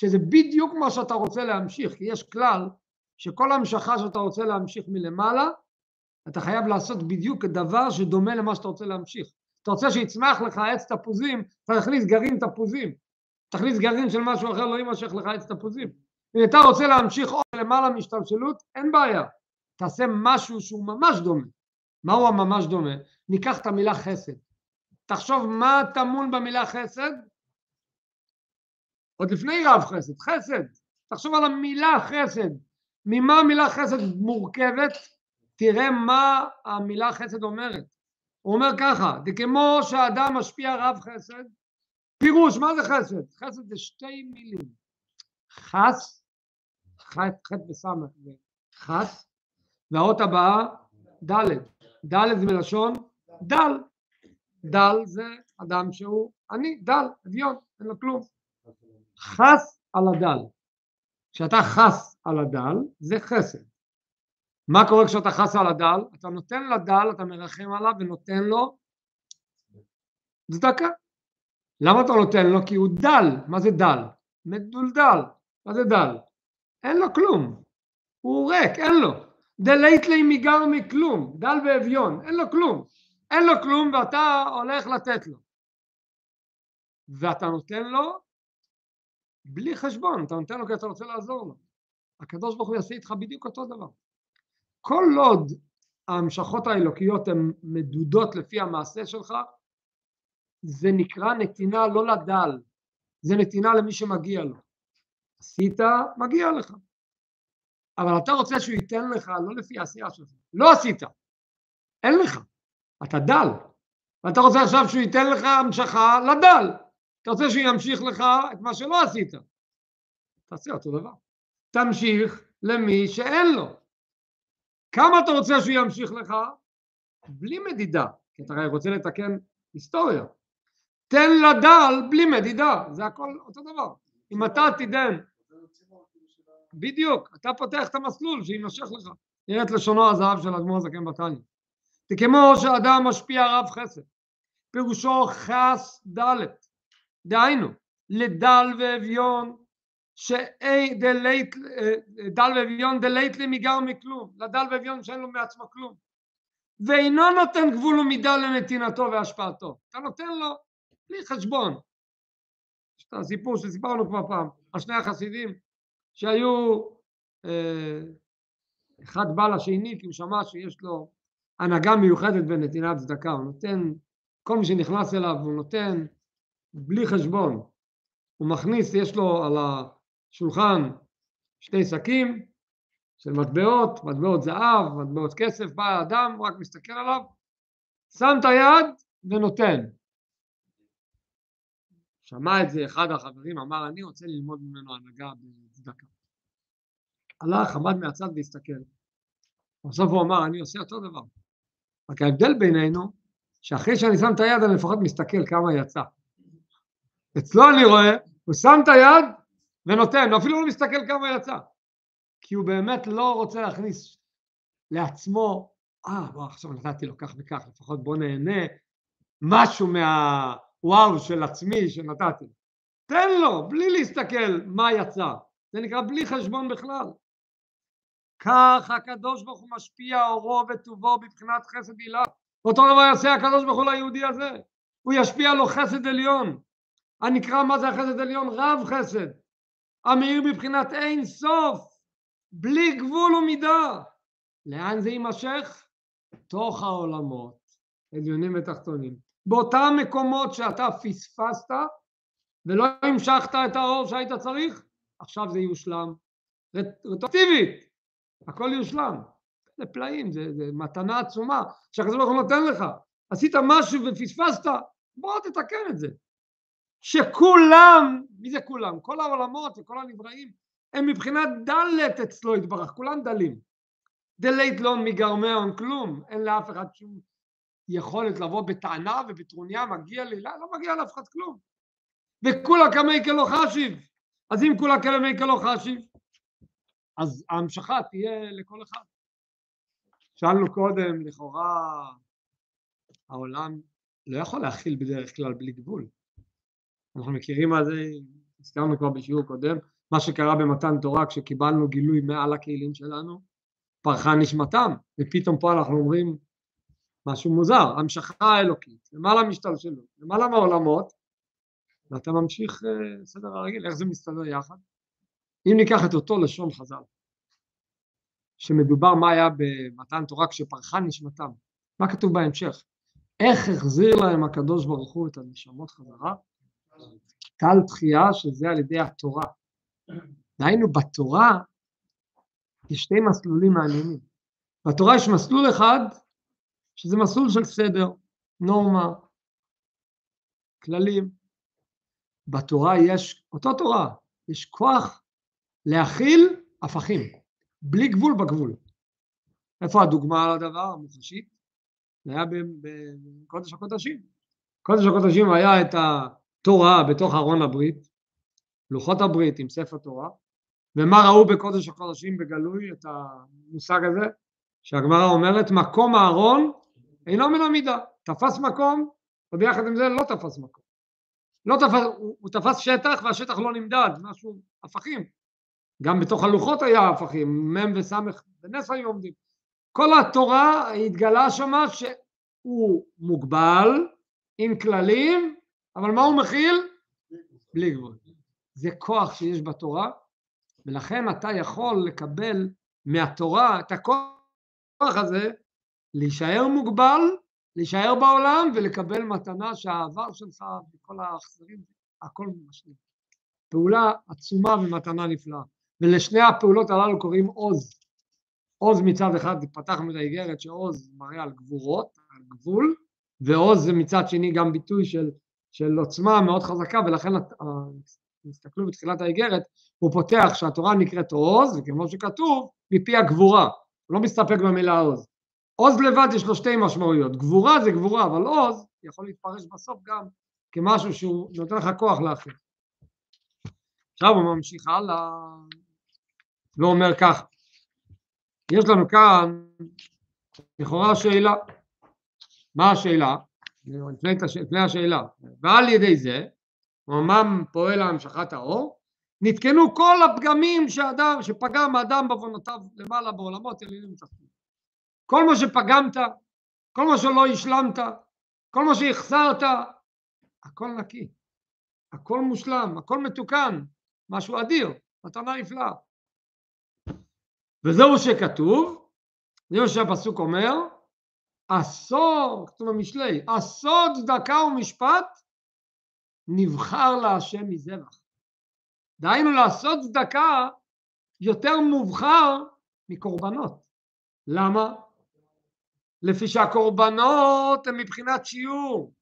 שזה בדיוק מה שאתה רוצה להמשיך, כי יש כלל שכל המשכה שאתה רוצה להמשיך מלמעלה, אתה חייב לעשות בדיוק דבר שדומה למה שאתה רוצה להמשיך. אתה רוצה שיצמח לך עץ תפוזים, אתה תכניס גרעין תפוזים. תכניס גרעין של משהו אחר, לא יימשך לך עץ תפוזים. אם אתה רוצה להמשיך עוד למעלה מהשתלשלות, אין בעיה. תעשה משהו שהוא ממש דומה. מהו הממש דומה? ניקח את המילה חסד. תחשוב מה טמון במילה חסד, עוד לפני רב חסד, חסד. תחשוב על המילה חסד. ממה המילה חסד מורכבת? תראה מה המילה חסד אומרת. הוא אומר ככה, זה כמו שהאדם משפיע רב חסד, פירוש, מה זה חסד? חסד זה שתי מילים, חס, חטא וסמך חס, והאות הבאה ד', ד' זה מלשון דל, דל זה אדם שהוא עני, דל, אביון, אין לו כלום, חס על הדל, כשאתה חס על הדל זה חסד, מה קורה כשאתה חס על הדל? אתה נותן לדל, אתה מרחם עליו ונותן לו צדקה. למה אתה נותן לו? כי הוא דל. מה זה דל? מדולדל. מה זה דל? אין לו כלום. הוא ריק, אין לו. דלית לי מגר מכלום, דל ואביון, אין לו כלום. אין לו כלום ואתה הולך לתת לו. ואתה נותן לו בלי חשבון, אתה נותן לו כי אתה רוצה לעזור לו. הקדוש ברוך הוא יעשה איתך בדיוק אותו דבר. כל עוד ההמשכות האלוקיות הן מדודות לפי המעשה שלך, זה נקרא נתינה לא לדל, זה נתינה למי שמגיע לו. עשית, מגיע לך. אבל אתה רוצה שהוא ייתן לך לא לפי העשייה שלך. לא עשית, אין לך, אתה דל. ואתה רוצה עכשיו שהוא ייתן לך המשכה לדל. אתה רוצה שהוא ימשיך לך את מה שלא עשית. תעשה אותו דבר. תמשיך למי שאין לו. כמה אתה רוצה שהוא ימשיך לך? בלי מדידה, כי אתה רוצה לתקן היסטוריה. תן לדל בלי מדידה, זה הכל אותו דבר. אם אתה תיתן, בדיוק, אתה פותח את המסלול שיימשך לך. נראה את לשונו הזהב של אדמו"ר זקן בתניא. זה כמו שאדם משפיע רב חסד, פירושו חס ד', דהיינו, לדל ואביון שדלית, דל ואביון דלית לי מגר מכלום, לדל ואביון שאין לו מעצמו כלום, ואינו נותן גבול ומידה לנתינתו והשפעתו, אתה נותן לו בלי חשבון. יש את הסיפור שסיפרנו כבר פעם על שני החסידים שהיו, אה, אחד בא לשני כי הוא שמע שיש לו הנהגה מיוחדת בנתינת צדקה, הוא נותן, כל מי שנכנס אליו הוא נותן בלי חשבון, הוא מכניס, יש לו על ה... שולחן שתי שקים של מטבעות, מטבעות זהב, מטבעות כסף, בא האדם, הוא רק מסתכל עליו, שם את היד ונותן. שמע את זה אחד החברים, אמר אני רוצה ללמוד ממנו הנהגה בצדקה. הלך, עמד מהצד והסתכל. בסוף הוא אמר אני עושה אותו דבר. רק ההבדל בינינו, שאחרי שאני שם את היד אני לפחות מסתכל כמה יצא. אצלו אני רואה, הוא שם את היד ונותן, אפילו לא מסתכל כמה יצא, כי הוא באמת לא רוצה להכניס לעצמו, אה, בוא עכשיו נתתי לו כך וכך, לפחות בוא נהנה משהו מהוואו של עצמי שנתתי. תן לו, בלי להסתכל מה יצא, זה נקרא בלי חשבון בכלל. כך הקדוש ברוך הוא משפיע אורו וטובו בבחינת חסד הילה. אותו דבר יעשה הקדוש ברוך הוא ליהודי הזה. הוא ישפיע לו חסד עליון. הנקרא מה זה החסד עליון? רב חסד. המאיר מבחינת אין סוף, בלי גבול ומידה. לאן זה יימשך? תוך העולמות, עליונים ותחתונים. באותם מקומות שאתה פספסת ולא המשכת את האור שהיית צריך, עכשיו זה יושלם. רטרואקטיבית, הכל יושלם. זה פלאים, זה, זה מתנה עצומה שהקדוש ברוך הוא נותן לך. עשית משהו ופספסת, בוא תתקן את זה. שכולם, מי זה כולם? כל העולמות וכל הנבראים הם מבחינת דלת אצלו יתברך, כולם דלים. דלית לא מגרמי הון כלום, אין לאף אחד שום יכולת לבוא בטענה ובטרוניה, מגיע לי, לא, לא מגיע לאף אחד כלום. וכולה כמי כלא חשיב. אז אם כולה כמי כלא חשיב, אז ההמשכה תהיה לכל אחד. שאלנו קודם, לכאורה העולם לא יכול להכיל בדרך כלל בלי גבול. אנחנו מכירים מה זה, הזכרנו כבר בשיעור קודם, מה שקרה במתן תורה כשקיבלנו גילוי מעל הכלים שלנו, פרחה נשמתם, ופתאום פה אנחנו אומרים משהו מוזר, המשכה האלוקית, למעלה משתלשלות, למעלה מהעולמות, ואתה ממשיך uh, סדר הרגיל, איך זה מסתדר יחד? אם ניקח את אותו לשון חז"ל, שמדובר מה היה במתן תורה כשפרחה נשמתם, מה כתוב בהמשך? איך החזיר להם הקדוש ברוך הוא את הנשמות חזרה? טל תחייה שזה על ידי התורה. דהיינו בתורה יש שתי מסלולים מעניינים. בתורה יש מסלול אחד שזה מסלול של סדר, נורמה, כללים. בתורה יש, אותו תורה, יש כוח להכיל הפכים, בלי גבול בגבול. איפה הדוגמה לדבר המוחשית? זה היה בקודש הקודשים. קודש הקודשים היה את התורה בתוך ארון הברית, לוחות הברית עם ספר תורה, ומה ראו בקודש הקודשים בגלוי את המושג הזה? שהגמרא אומרת מקום הארון אינו מן המידה, תפס מקום וביחד עם זה לא תפס מקום. לא תפס, הוא, הוא תפס שטח והשטח לא נמדד, משהו, הפכים. גם בתוך הלוחות היה הפכים, מ' וס' בנס היו עומדים. כל התורה התגלה שמה שהוא מוגבל, עם כללים, אבל מה הוא מכיל? בלי גבול. זה כוח שיש בתורה, ולכן אתה יכול לקבל מהתורה את הכוח הזה, להישאר מוגבל, להישאר בעולם ולקבל מתנה שהעבר שלך וכל האכזרים, הכל משלים. פעולה עצומה ומתנה נפלאה. ולשני הפעולות הללו קוראים עוז. עוז מצד אחד, פתחנו את האיגרת שעוז מראה על גבורות, על גבול, ועוז זה מצד שני גם ביטוי של, של עוצמה מאוד חזקה, ולכן תסתכלו בתחילת האיגרת, הוא פותח שהתורה נקראת עוז, וכמו שכתוב, מפי הגבורה, הוא לא מסתפק במילה עוז. עוז לבד יש לו שתי משמעויות, גבורה זה גבורה, אבל עוז יכול להתפרש בסוף גם כמשהו שהוא נותן לך כוח לאחר. עכשיו הוא ממשיך הלאה ואומר ככה, יש לנו כאן לכאורה שאלה, מה השאלה? לפני, לפני השאלה, ועל ידי זה מה פועל להמשכת האור, נתקנו כל הפגמים שאדם, שפגם האדם בעוונותיו למעלה בעולמות עליונים ותחתונים. כל מה שפגמת, כל מה שלא השלמת, כל מה שהחסרת, הכל נקי, הכל מושלם, הכל מתוקן, משהו אדיר, מתנה נפלאה. וזהו שכתוב, זה מה שהפסוק אומר, עשור, כתוב במשלי, עשור צדקה ומשפט נבחר להשם מזבח. דהיינו לעשות צדקה יותר מובחר מקורבנות. למה? לפי שהקורבנות הם מבחינת שיעור.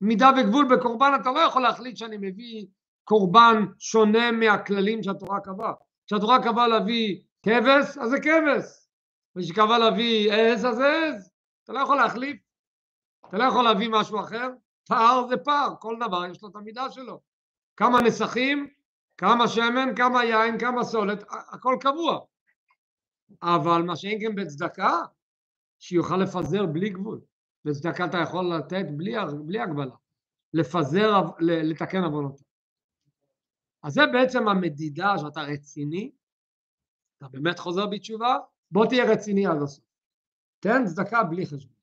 מידה וגבול בקורבן אתה לא יכול להחליט שאני מביא קורבן שונה מהכללים שהתורה קבעה. כשהתורה קבעה להביא כבש, אז זה כבש. וכשקבעה להביא עז, אז זה עז. אתה לא יכול להחליף. אתה לא יכול להביא משהו אחר. פער זה פער, כל דבר יש לו את המידה שלו. כמה נסכים, כמה שמן, כמה יין, כמה סולת, הכל קבוע. אבל מה שאין כן בצדקה, שיוכל לפזר בלי גבול. בצדקה אתה יכול לתת בלי, בלי הגבלה, לפזר, לתקן עוונות. אז זה בעצם המדידה שאתה רציני, אתה באמת חוזר בתשובה, בוא תהיה רציני עד הסוף. תן צדקה בלי חשבון.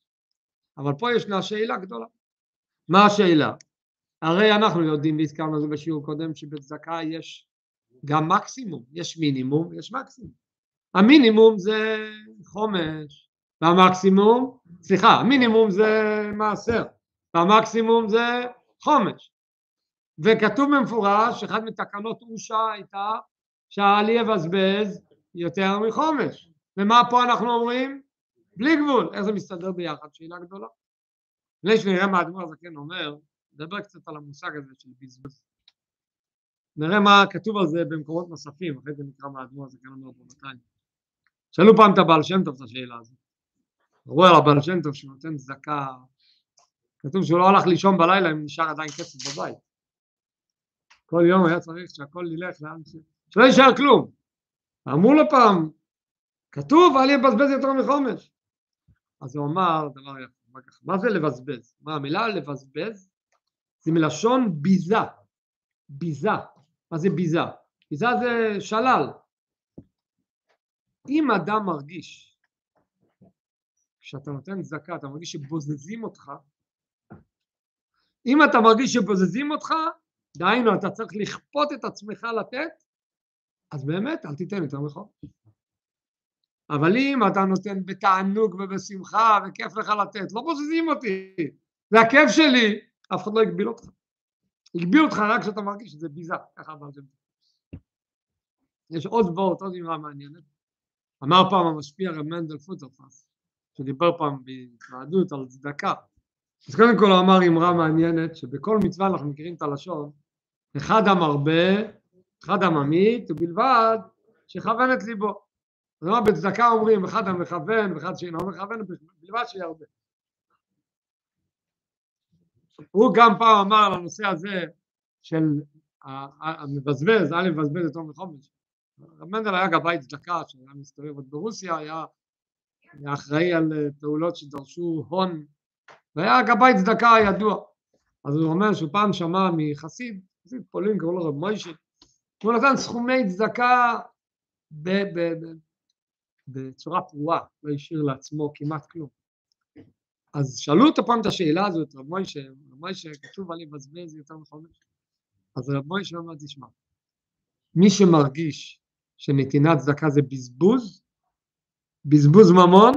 אבל פה ישנה שאלה גדולה. מה השאלה? הרי אנחנו יודעים והזכרנו את זה בשיעור קודם שבצדקה יש גם מקסימום, יש מינימום, יש מקסימום. המינימום זה חומש, והמקסימום, סליחה, המינימום זה מעשר, והמקסימום זה חומש. וכתוב במפורש, אחת מתקנות אושה הייתה שאל יבזבז יותר מחומש. ומה פה אנחנו אומרים? בלי גבול. איך זה מסתדר ביחד? שאלה גדולה. לפני שנראה מה האדמו"ר הזקן אומר, נדבר קצת על המושג הזה של בזבוז. נראה מה כתוב על זה במקומות נוספים, אחרי זה נקרא מה האדמו"ר הזקן אומר פה. שאלו פעם את הבעל שם טוב את השאלה הזאת. אמרו על הבעל שם טוב שהוא נותן צדקה, כתוב שהוא לא הלך לישון בלילה אם נשאר עדיין כסף בבית. כל יום היה צריך שהכל ילך לאן ש... שלא יישאר כלום. אמרו לו פעם, כתוב אל יבזבז יותר מחומש. אז הוא אמר דבר יפה. מה זה לבזבז? מה המילה לבזבז זה מלשון ביזה, ביזה, מה זה ביזה? שפיזה זה שלל. אם אדם מרגיש, כשאתה נותן צדקה, אתה מרגיש שבוזזים אותך, אם אתה מרגיש שבוזזים אותך, דהיינו, אתה צריך לכפות את עצמך לתת, אז באמת, אל תיתן יותר מחור. אבל אם אתה נותן בתענוג ובשמחה וכיף לך לתת, לא בוזזים אותי, זה הכיף שלי, אף אחד לא הגביל אותך. הגביל אותך רק כשאתה מרגיש שזה ביזה, ככה אמר זה. יש עוד וורט, עוד אמרה מעניינת. אמר פעם המשפיע רב מנדל פוטרפס, שדיבר פעם בהתוועדות על צדקה. אז קודם כל הוא אמר אמרה מעניינת, שבכל מצווה אנחנו מכירים את הלשון, אחד המרבה, אחד הממית, ובלבד שיכוון את ליבו. זאת אומרת, בצדקה אומרים אחד המכוון ואחד שאינו מכוון, בלבד שירבה. הוא גם פעם אמר על הנושא הזה של המבזבז, א' מבזבז יותר מחומש. רב מנדל היה גבאי צדקה שהיה מסתובב עוד ברוסיה, היה, היה אחראי על פעולות שדרשו הון, והיה גבאי צדקה ידוע. אז הוא אומר שהוא פעם שמע מחסיד, חסיד פולין, קראו לו רב מוישה, הוא נתן סכומי צדקה בצורה פרועה, לא השאיר לעצמו כמעט כלום. אז שאלו אותו פעם את השאלה הזאת, רב מוישה, רב מוישה, כתוב על לבזבז יותר מחומש. אז רב מוישה אומר, תשמע, מי שמרגיש שנתינת צדקה זה בזבוז, בזבוז ממון,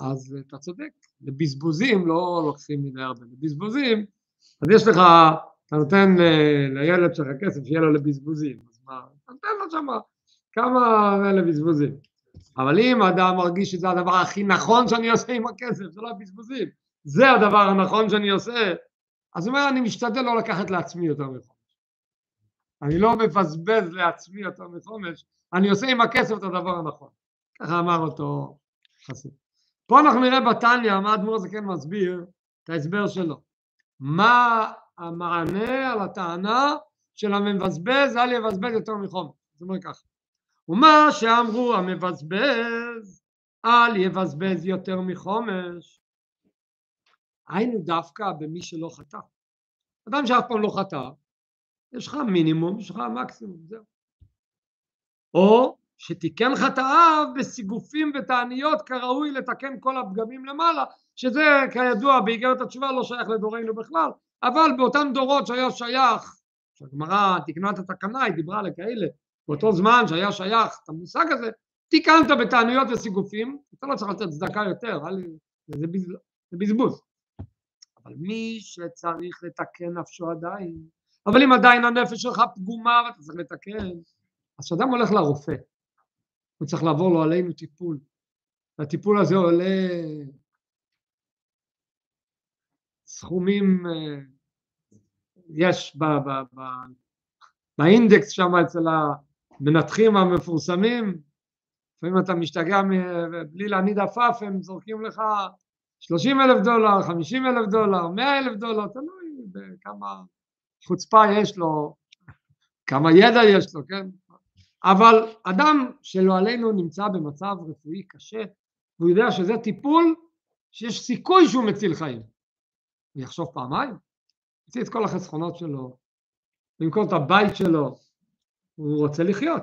אז אתה צודק, לבזבוזים לא לוקחים מדי הרבה, לבזבוזים, אז יש לך, אתה נותן לילד שלך כסף שיהיה לו לבזבוזים, אז מה, אתה נותן לו שם כמה לבזבוזים. אבל אם אדם מרגיש שזה הדבר הכי נכון שאני עושה עם הכסף, זה לא הבזבוזים, זה הדבר הנכון שאני עושה, אז הוא אומר, אני משתדל לא לקחת לעצמי יותר מחומש. אני לא מבזבז לעצמי יותר מחומש, אני עושה עם הכסף את הדבר הנכון. ככה אמר אותו חסיד. פה אנחנו נראה בתניא מה אדמו"ר זה כן מסביר את ההסבר שלו. מה המענה על הטענה של המבזבז אל יבזבז יותר מחומש. זאת אומרת ככה. ומה שאמרו המבזבז אל יבזבז יותר מחומש. היינו דווקא במי שלא חטא. אדם שאף פעם לא חטא יש לך מינימום, יש לך מקסימום, זהו. או שתיקן חטאיו בסיגופים ותעניות כראוי לתקן כל הפגמים למעלה שזה כידוע באיגרת התשובה לא שייך לדורנו בכלל אבל באותם דורות שהיה שייך שהגמרא תיקנה את התקנה היא דיברה לכאלה באותו זמן שהיה שייך את המושג הזה, תיקנת בתענויות וסיגופים, אתה לא צריך לתת צדקה יותר, זה, זה בזבוז. אבל מי שצריך לתקן נפשו עדיין, אבל אם עדיין הנפש שלך פגומה ואתה צריך לתקן, אז כשאדם הולך לרופא, הוא צריך לעבור לו עלינו טיפול, והטיפול הזה עולה סכומים, אה, יש ב, ב, ב, באינדקס שם אצל המנתחים המפורסמים, לפעמים אתה משתגע בלי להניד עפעף, הם זורקים לך 30 אלף דולר, 50 אלף דולר, 100 אלף דולר, תלוי בכמה חוצפה יש לו, כמה ידע יש לו, כן? אבל אדם שלא עלינו נמצא במצב רפואי קשה, והוא יודע שזה טיפול שיש סיכוי שהוא מציל חיים. הוא יחשוב פעמיים, יוציא את כל החסכונות שלו, למכור את הבית שלו, הוא רוצה לחיות.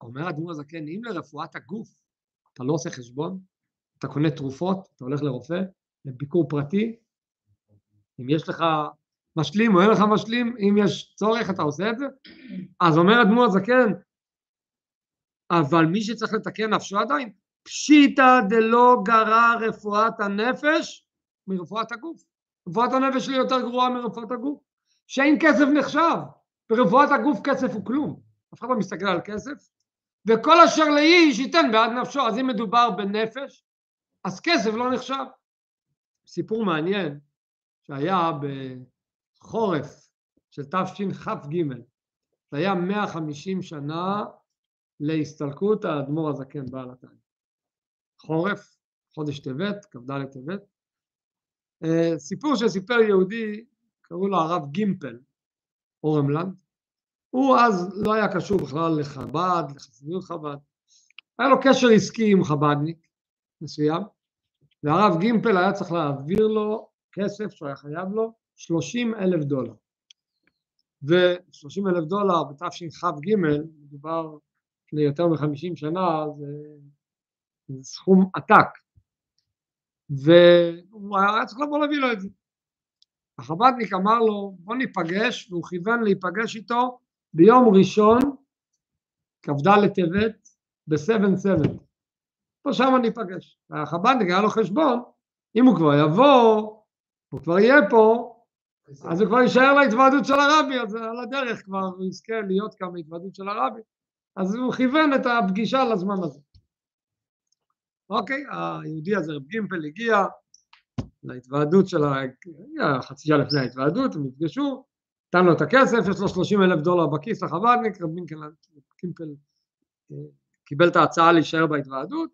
אומר האדמו"ר הזקן, אם לרפואת הגוף אתה לא עושה חשבון, אתה קונה תרופות, אתה הולך לרופא, לביקור פרטי, אם יש לך משלים או אין לך משלים, אם יש צורך אתה עושה את זה, אז אומר האדמו"ר הזקן, אבל מי שצריך לתקן נפשו עדיין, פשיטא דלא גרע רפואת הנפש מרפואת הגוף. רפואת הנפש שלי יותר גרועה מרפואת הגוף. שאין כסף נחשב, ברפואת הגוף כסף הוא כלום, אף אחד לא מסתכל על כסף, וכל אשר לאיש ייתן בעד נפשו, אז אם מדובר בנפש, אז כסף לא נחשב. סיפור מעניין שהיה בחורף של תשכ"ג, זה היה 150 שנה להסתלקות האדמו"ר הזקן בעל התניא. חורף, חודש טבת, כ"ד טבת. אה, סיפור שסיפר יהודי, קראו לו הרב גימפל, אורמלנד, הוא אז לא היה קשור בכלל לחב"ד, לחסידות חב"ד, היה לו קשר עסקי עם חב"דניק מסוים, והרב גימפל היה צריך להעביר לו כסף שהוא היה חייב לו 30 אלף דולר. ו-30 אלף דולר בתשכ"ג, מדובר ליותר מ-50 שנה, זה, זה סכום עתק. והוא היה צריך לבוא להביא לו את זה. החב"דניק אמר לו בוא ניפגש והוא כיוון להיפגש איתו ביום ראשון כ"ד לטבת ב-7-7 פה שם ניפגש. החב"דניק היה לו חשבון אם הוא כבר יבוא הוא כבר יהיה פה אז הוא כבר יישאר להתוועדות של הרבי אז על הדרך כבר הוא יזכה להיות כאן בהתוועדות של הרבי אז הוא כיוון את הפגישה לזמן הזה. אוקיי, היהודי הזה רב גימפל הגיע להתוועדות של ה... חצי שעה לפני ההתוועדות, הם נפגשו, נתן לו את הכסף, יש לו 30 אלף דולר בכיס לחב"דניק, רב גימפל אה, קיבל את ההצעה להישאר בהתוועדות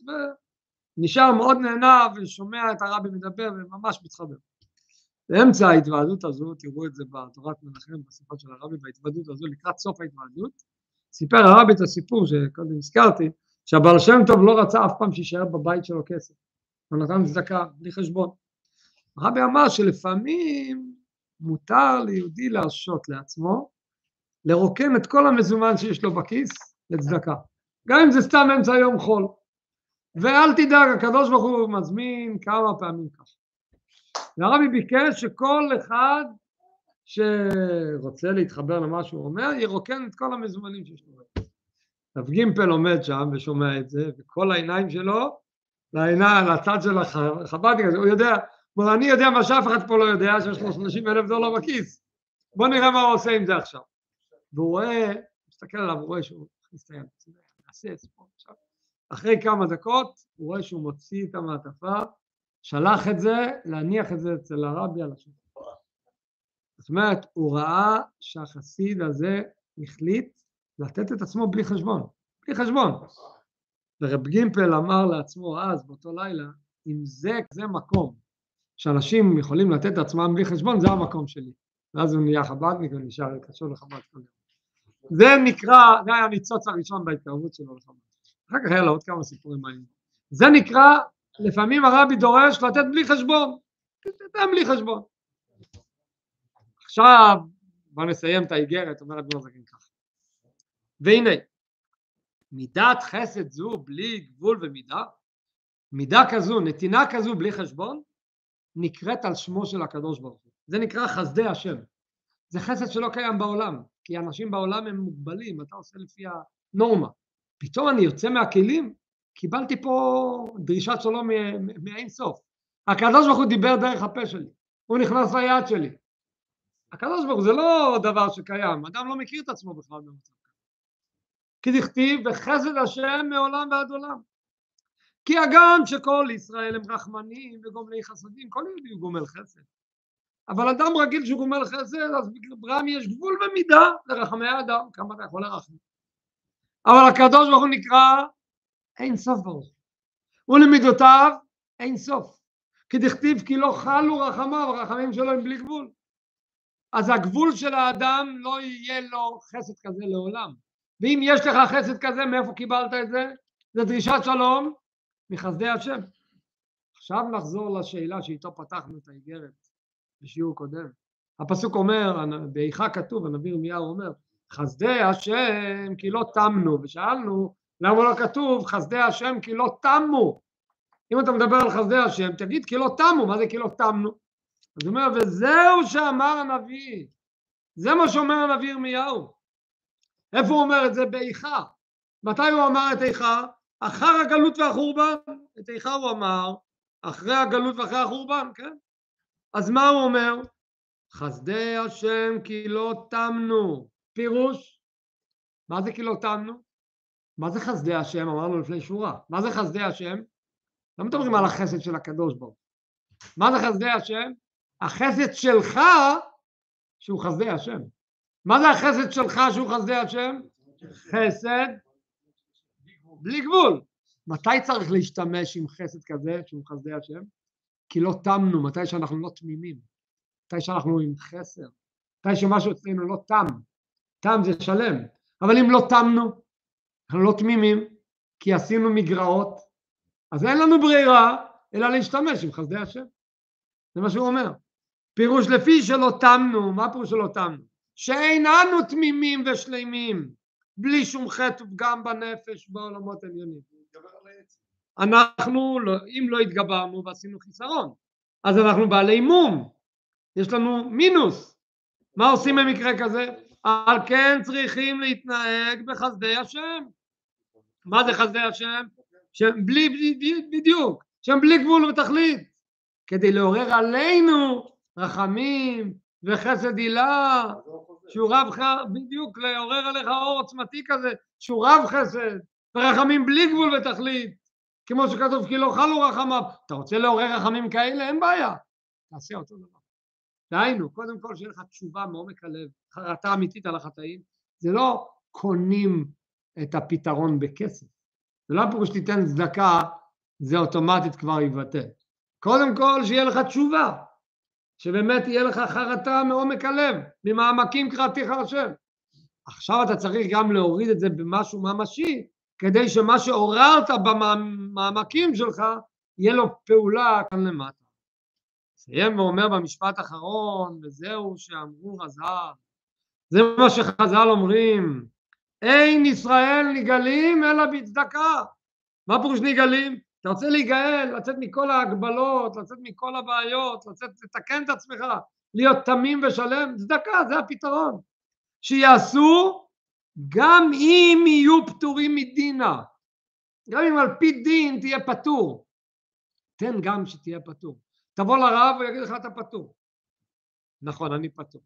ונשאר מאוד נהנה ושומע את הרבי מדבר וממש מתחבר. באמצע ההתוועדות הזו, תראו את זה בתורת מנחם, בשיחות של הרבי, בהתוועדות הזו, לקראת סוף ההתוועדות, סיפר הרבי את הסיפור שקודם הזכרתי, שהבעל שם טוב לא רצה אף פעם שיישאר בבית שלו כסף, הוא נתן צדקה בלי חשבון. הרבי אמר שלפעמים מותר ליהודי להרשות לעצמו לרוקן את כל המזומן שיש לו בכיס לצדקה, גם אם זה סתם אמצע יום חול. ואל תדאג, הקדוש ברוך הוא מזמין כמה פעמים ככה. והרבי ביקש שכל אחד שרוצה להתחבר למה שהוא אומר, ירוקן את כל המזומנים שיש לו. רב גימפל עומד שם ושומע את זה, וכל העיניים שלו, לעיניים, לצד של החב"דניק הוא יודע, כלומר אני יודע מה שאף אחד פה לא יודע, שיש לו 30 אלף דולר בכיס. בוא נראה מה הוא עושה עם זה עכשיו. והוא רואה, מסתכל עליו, הוא רואה שהוא מכניס את היד, נעשה את פה עכשיו. אחרי כמה דקות, הוא רואה שהוא מוציא את המעטפה, שלח את זה, להניח את זה אצל הרבי על השולחן. זאת אומרת, הוא ראה שהחסיד הזה החליט לתת את עצמו בלי חשבון, בלי חשבון. ורב גימפל אמר לעצמו אז, באותו לילה, אם זה כזה מקום שאנשים יכולים לתת את עצמם בלי חשבון, זה המקום שלי. ואז הוא נהיה חב"דניק ונשאר קשור לחב"ד כל יום. זה נקרא, זה היה הניצוץ הראשון בהתקרבות שלו לחב"ד. אחר כך היה לו עוד כמה סיפורים מעניינים. זה נקרא, לפעמים הרבי דורש לתת בלי חשבון. תתן בלי חשבון. עכשיו, בוא נסיים את האיגרת, אומר אדמו"ר זקן ככה. והנה, מידת חסד זו בלי גבול ומידה, מידה כזו, נתינה כזו בלי חשבון, נקראת על שמו של הקדוש ברוך הוא. זה נקרא חסדי השם. זה חסד שלא קיים בעולם, כי אנשים בעולם הם מוגבלים, אתה עושה לפי הנורמה. פתאום אני יוצא מהכלים, קיבלתי פה דרישת שלום מאין סוף. הקדוש ברוך הוא דיבר דרך הפה שלי, הוא נכנס ליד שלי, הקדוש ברוך הוא זה לא דבר שקיים, אדם לא מכיר את עצמו בכלל במצב כזה. כי דכתיב וחסד השם מעולם ועד עולם. כי הגם שכל ישראל הם רחמנים וגומלי חסדים, כל יהודי הוא גומל חסד. אבל אדם רגיל שהוא גומל חסד, אז ברם יש גבול ומידה לרחמי האדם, כמה אתה יכול לרחם. אבל הקדוש ברוך הוא נקרא אין סוף ברוך. ולמידותיו אין סוף. כי דכתיב כי לא חלו רחמיו, הרחמים שלו הם בלי גבול. אז הגבול של האדם לא יהיה לו חסד כזה לעולם. ואם יש לך חסד כזה, מאיפה קיבלת את זה? זה דרישת שלום מחסדי השם. עכשיו נחזור לשאלה שאיתו פתחנו את האיגרת בשיעור קודם. הפסוק אומר, באיכה כתוב, הנביא ירמיהו אומר, חסדי השם כי לא תמנו, ושאלנו למה לא כתוב חסדי השם כי לא תמו. אם אתה מדבר על חסדי השם, תגיד כי לא תמו, מה זה כי לא תמנו? אז הוא אומר, וזהו שאמר הנביא, זה מה שאומר הנביא ירמיהו. איפה הוא אומר את זה? באיכה. מתי הוא אמר את איכה? אחר הגלות והחורבן. את איכה הוא אמר אחרי הגלות ואחרי החורבן, כן? אז מה הוא אומר? חסדי השם כי לא תמנו. פירוש, מה זה כי לא תמנו? מה זה חסדי השם? אמרנו לפני שורה. מה זה חסדי השם? לא מדברים על החסד של הקדוש ברוך מה זה חסדי השם? החסד שלך שהוא חסדי השם. מה זה החסד שלך שהוא חסדי השם? חסד בלי גבול. מתי צריך להשתמש עם חסד כזה שהוא חסדי השם? כי לא תמנו, מתי שאנחנו לא תמימים, מתי שאנחנו עם חסר, מתי שמשהו אצלנו לא תם, תם זה שלם, אבל אם לא תמנו, אנחנו לא תמימים, כי עשינו מגרעות, אז אין לנו ברירה אלא להשתמש עם חסדי השם. זה מה שהוא אומר. פירוש לפי שלא תמנו, מה פירוש שלא תמנו? שאיננו תמימים ושלמים, בלי שום חטא ופגם בנפש בעולמות עליונים. אנחנו, לא, אם לא התגברנו ועשינו חיסרון, אז אנחנו בעלי מום, יש לנו מינוס. מה עושים במקרה כזה? על כן צריכים להתנהג בחסדי השם. מה זה חסדי השם? שהם בלי, בדיוק, שהם בלי גבול ותכלית, כדי לעורר עלינו רחמים וחסד הילה, שהוא רב חסד, בדיוק לעורר עליך אור עוצמתי כזה, שהוא רב חסד ורחמים בלי גבול ותכלית, כמו שכתוב כי לא חלו רחמיו. אתה רוצה לעורר רחמים כאלה? אין בעיה, תעשה אותו דבר. דהיינו, קודם כל שיהיה לך תשובה מעומק הלב, חרטה אמיתית על החטאים, זה לא קונים את הפתרון בכסף. זה לא פירוש שתיתן צדקה, זה אוטומטית כבר יבטל. קודם כל שיהיה לך תשובה, שבאמת יהיה לך חרטה מעומק הלב, ממעמקים קראתיך השם. עכשיו אתה צריך גם להוריד את זה במשהו ממשי, כדי שמה שעוררת במעמקים שלך, יהיה לו פעולה כאן למטה. סיים ואומר במשפט האחרון, וזהו שאמרו חז"ל. זה מה שחז"ל אומרים, אין ישראל נגאלים אלא בצדקה. מה פירוש נגאלים? אתה רוצה להיגאל, לצאת מכל ההגבלות, לצאת מכל הבעיות, לצאת, לתקן את עצמך, להיות תמים ושלם, צדקה, זה הפתרון. שיעשו גם אם יהיו פטורים מדינה. גם אם על פי דין תהיה פטור. תן גם שתהיה פטור. תבוא לרב ויגיד לך אתה פטור. נכון, אני פטור.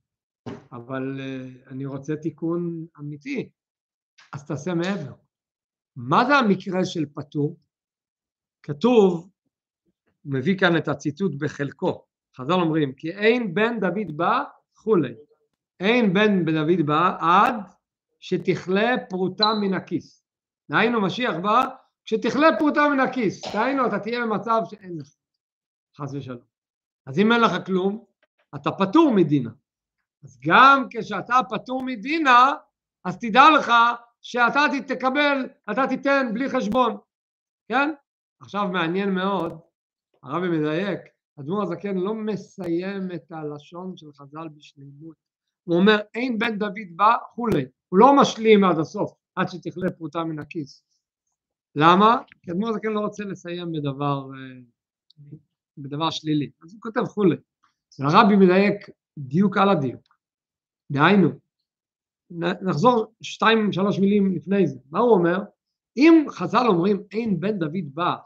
אבל uh, אני רוצה תיקון אמיתי. אז תעשה מעבר. מה זה המקרה של פטור? כתוב, מביא כאן את הציטוט בחלקו, חז"ל אומרים כי אין בן דוד בא כולי, אין בן דוד בא עד שתכלה פרוטה מן הכיס. דהיינו משיח בא כשתכלה פרוטה מן הכיס, דהיינו אתה תהיה במצב שאין לך, חס ושלום. אז אם אין לך כלום, אתה פטור מדינה. אז גם כשאתה פטור מדינה, אז תדע לך שאתה תקבל, אתה תיתן בלי חשבון, כן? עכשיו מעניין מאוד, הרבי מדייק, אדמו"ר הזקן לא מסיים את הלשון של חז"ל בשלימות, הוא אומר אין בן דוד בא כולי, הוא לא משלים עד הסוף, עד שתכלה פרוטה מן הכיס. למה? כי אדמו"ר הזקן לא רוצה לסיים בדבר, אה, בדבר שלילי, אז הוא כותב כולי. הרבי מדייק דיוק על הדיוק. דהיינו, נחזור שתיים שלוש מילים לפני זה, מה הוא אומר? אם חז"ל אומרים אין בן דוד בא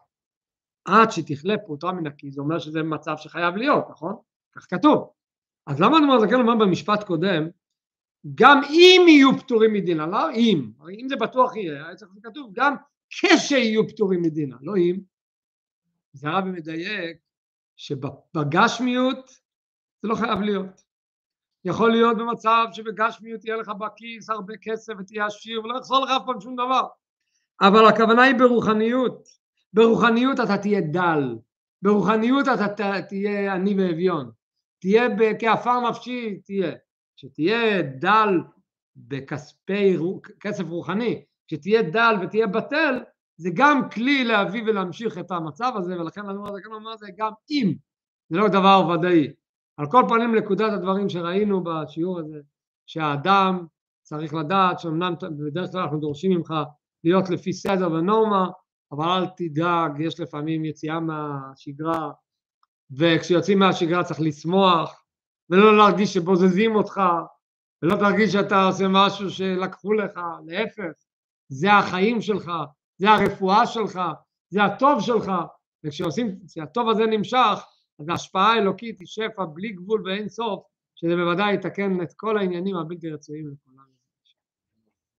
עד שתכלה פרוטה מן הכיס, זה אומר שזה מצב שחייב להיות, נכון? כך כתוב. אז למה אני אומר, זה כן אומר במשפט קודם, גם אם יהיו פטורים מדינה, לא אם, הרי אם זה בטוח יהיה, היה צריך כתוב גם כשיהיו פטורים מדינה, לא אם. זה הרבי מדייק שבגשמיות זה לא חייב להיות. יכול להיות במצב שבגשמיות יהיה לך בכיס הרבה כסף ותהיה עשיר ולא יחזור לך אף פעם שום דבר. אבל הכוונה היא ברוחניות. ברוחניות אתה תהיה דל, ברוחניות אתה תהיה עני ואביון, תהיה כעפר נפשי, תהיה. כשתהיה דל בכספי, כסף רוחני, כשתהיה דל ותהיה בטל, זה גם כלי להביא ולהמשיך את המצב הזה, ולכן אני אומר זה גם אם, זה לא דבר ודאי. על כל פנים נקודת הדברים שראינו בשיעור הזה, שהאדם צריך לדעת שאומנם בדרך כלל אנחנו דורשים ממך להיות לפי סדר ונורמה, אבל אל תדאג, יש לפעמים יציאה מהשגרה, וכשיוצאים מהשגרה צריך לשמוח, ולא להרגיש שבוזזים אותך, ולא תרגיש שאתה עושה משהו שלקחו לך, להפך, זה החיים שלך, זה הרפואה שלך, זה הטוב שלך, וכשעושים, כשהטוב הזה נמשך, אז ההשפעה האלוקית היא שפע בלי גבול ואין סוף, שזה בוודאי יתקן את כל העניינים הבלתי רצויים.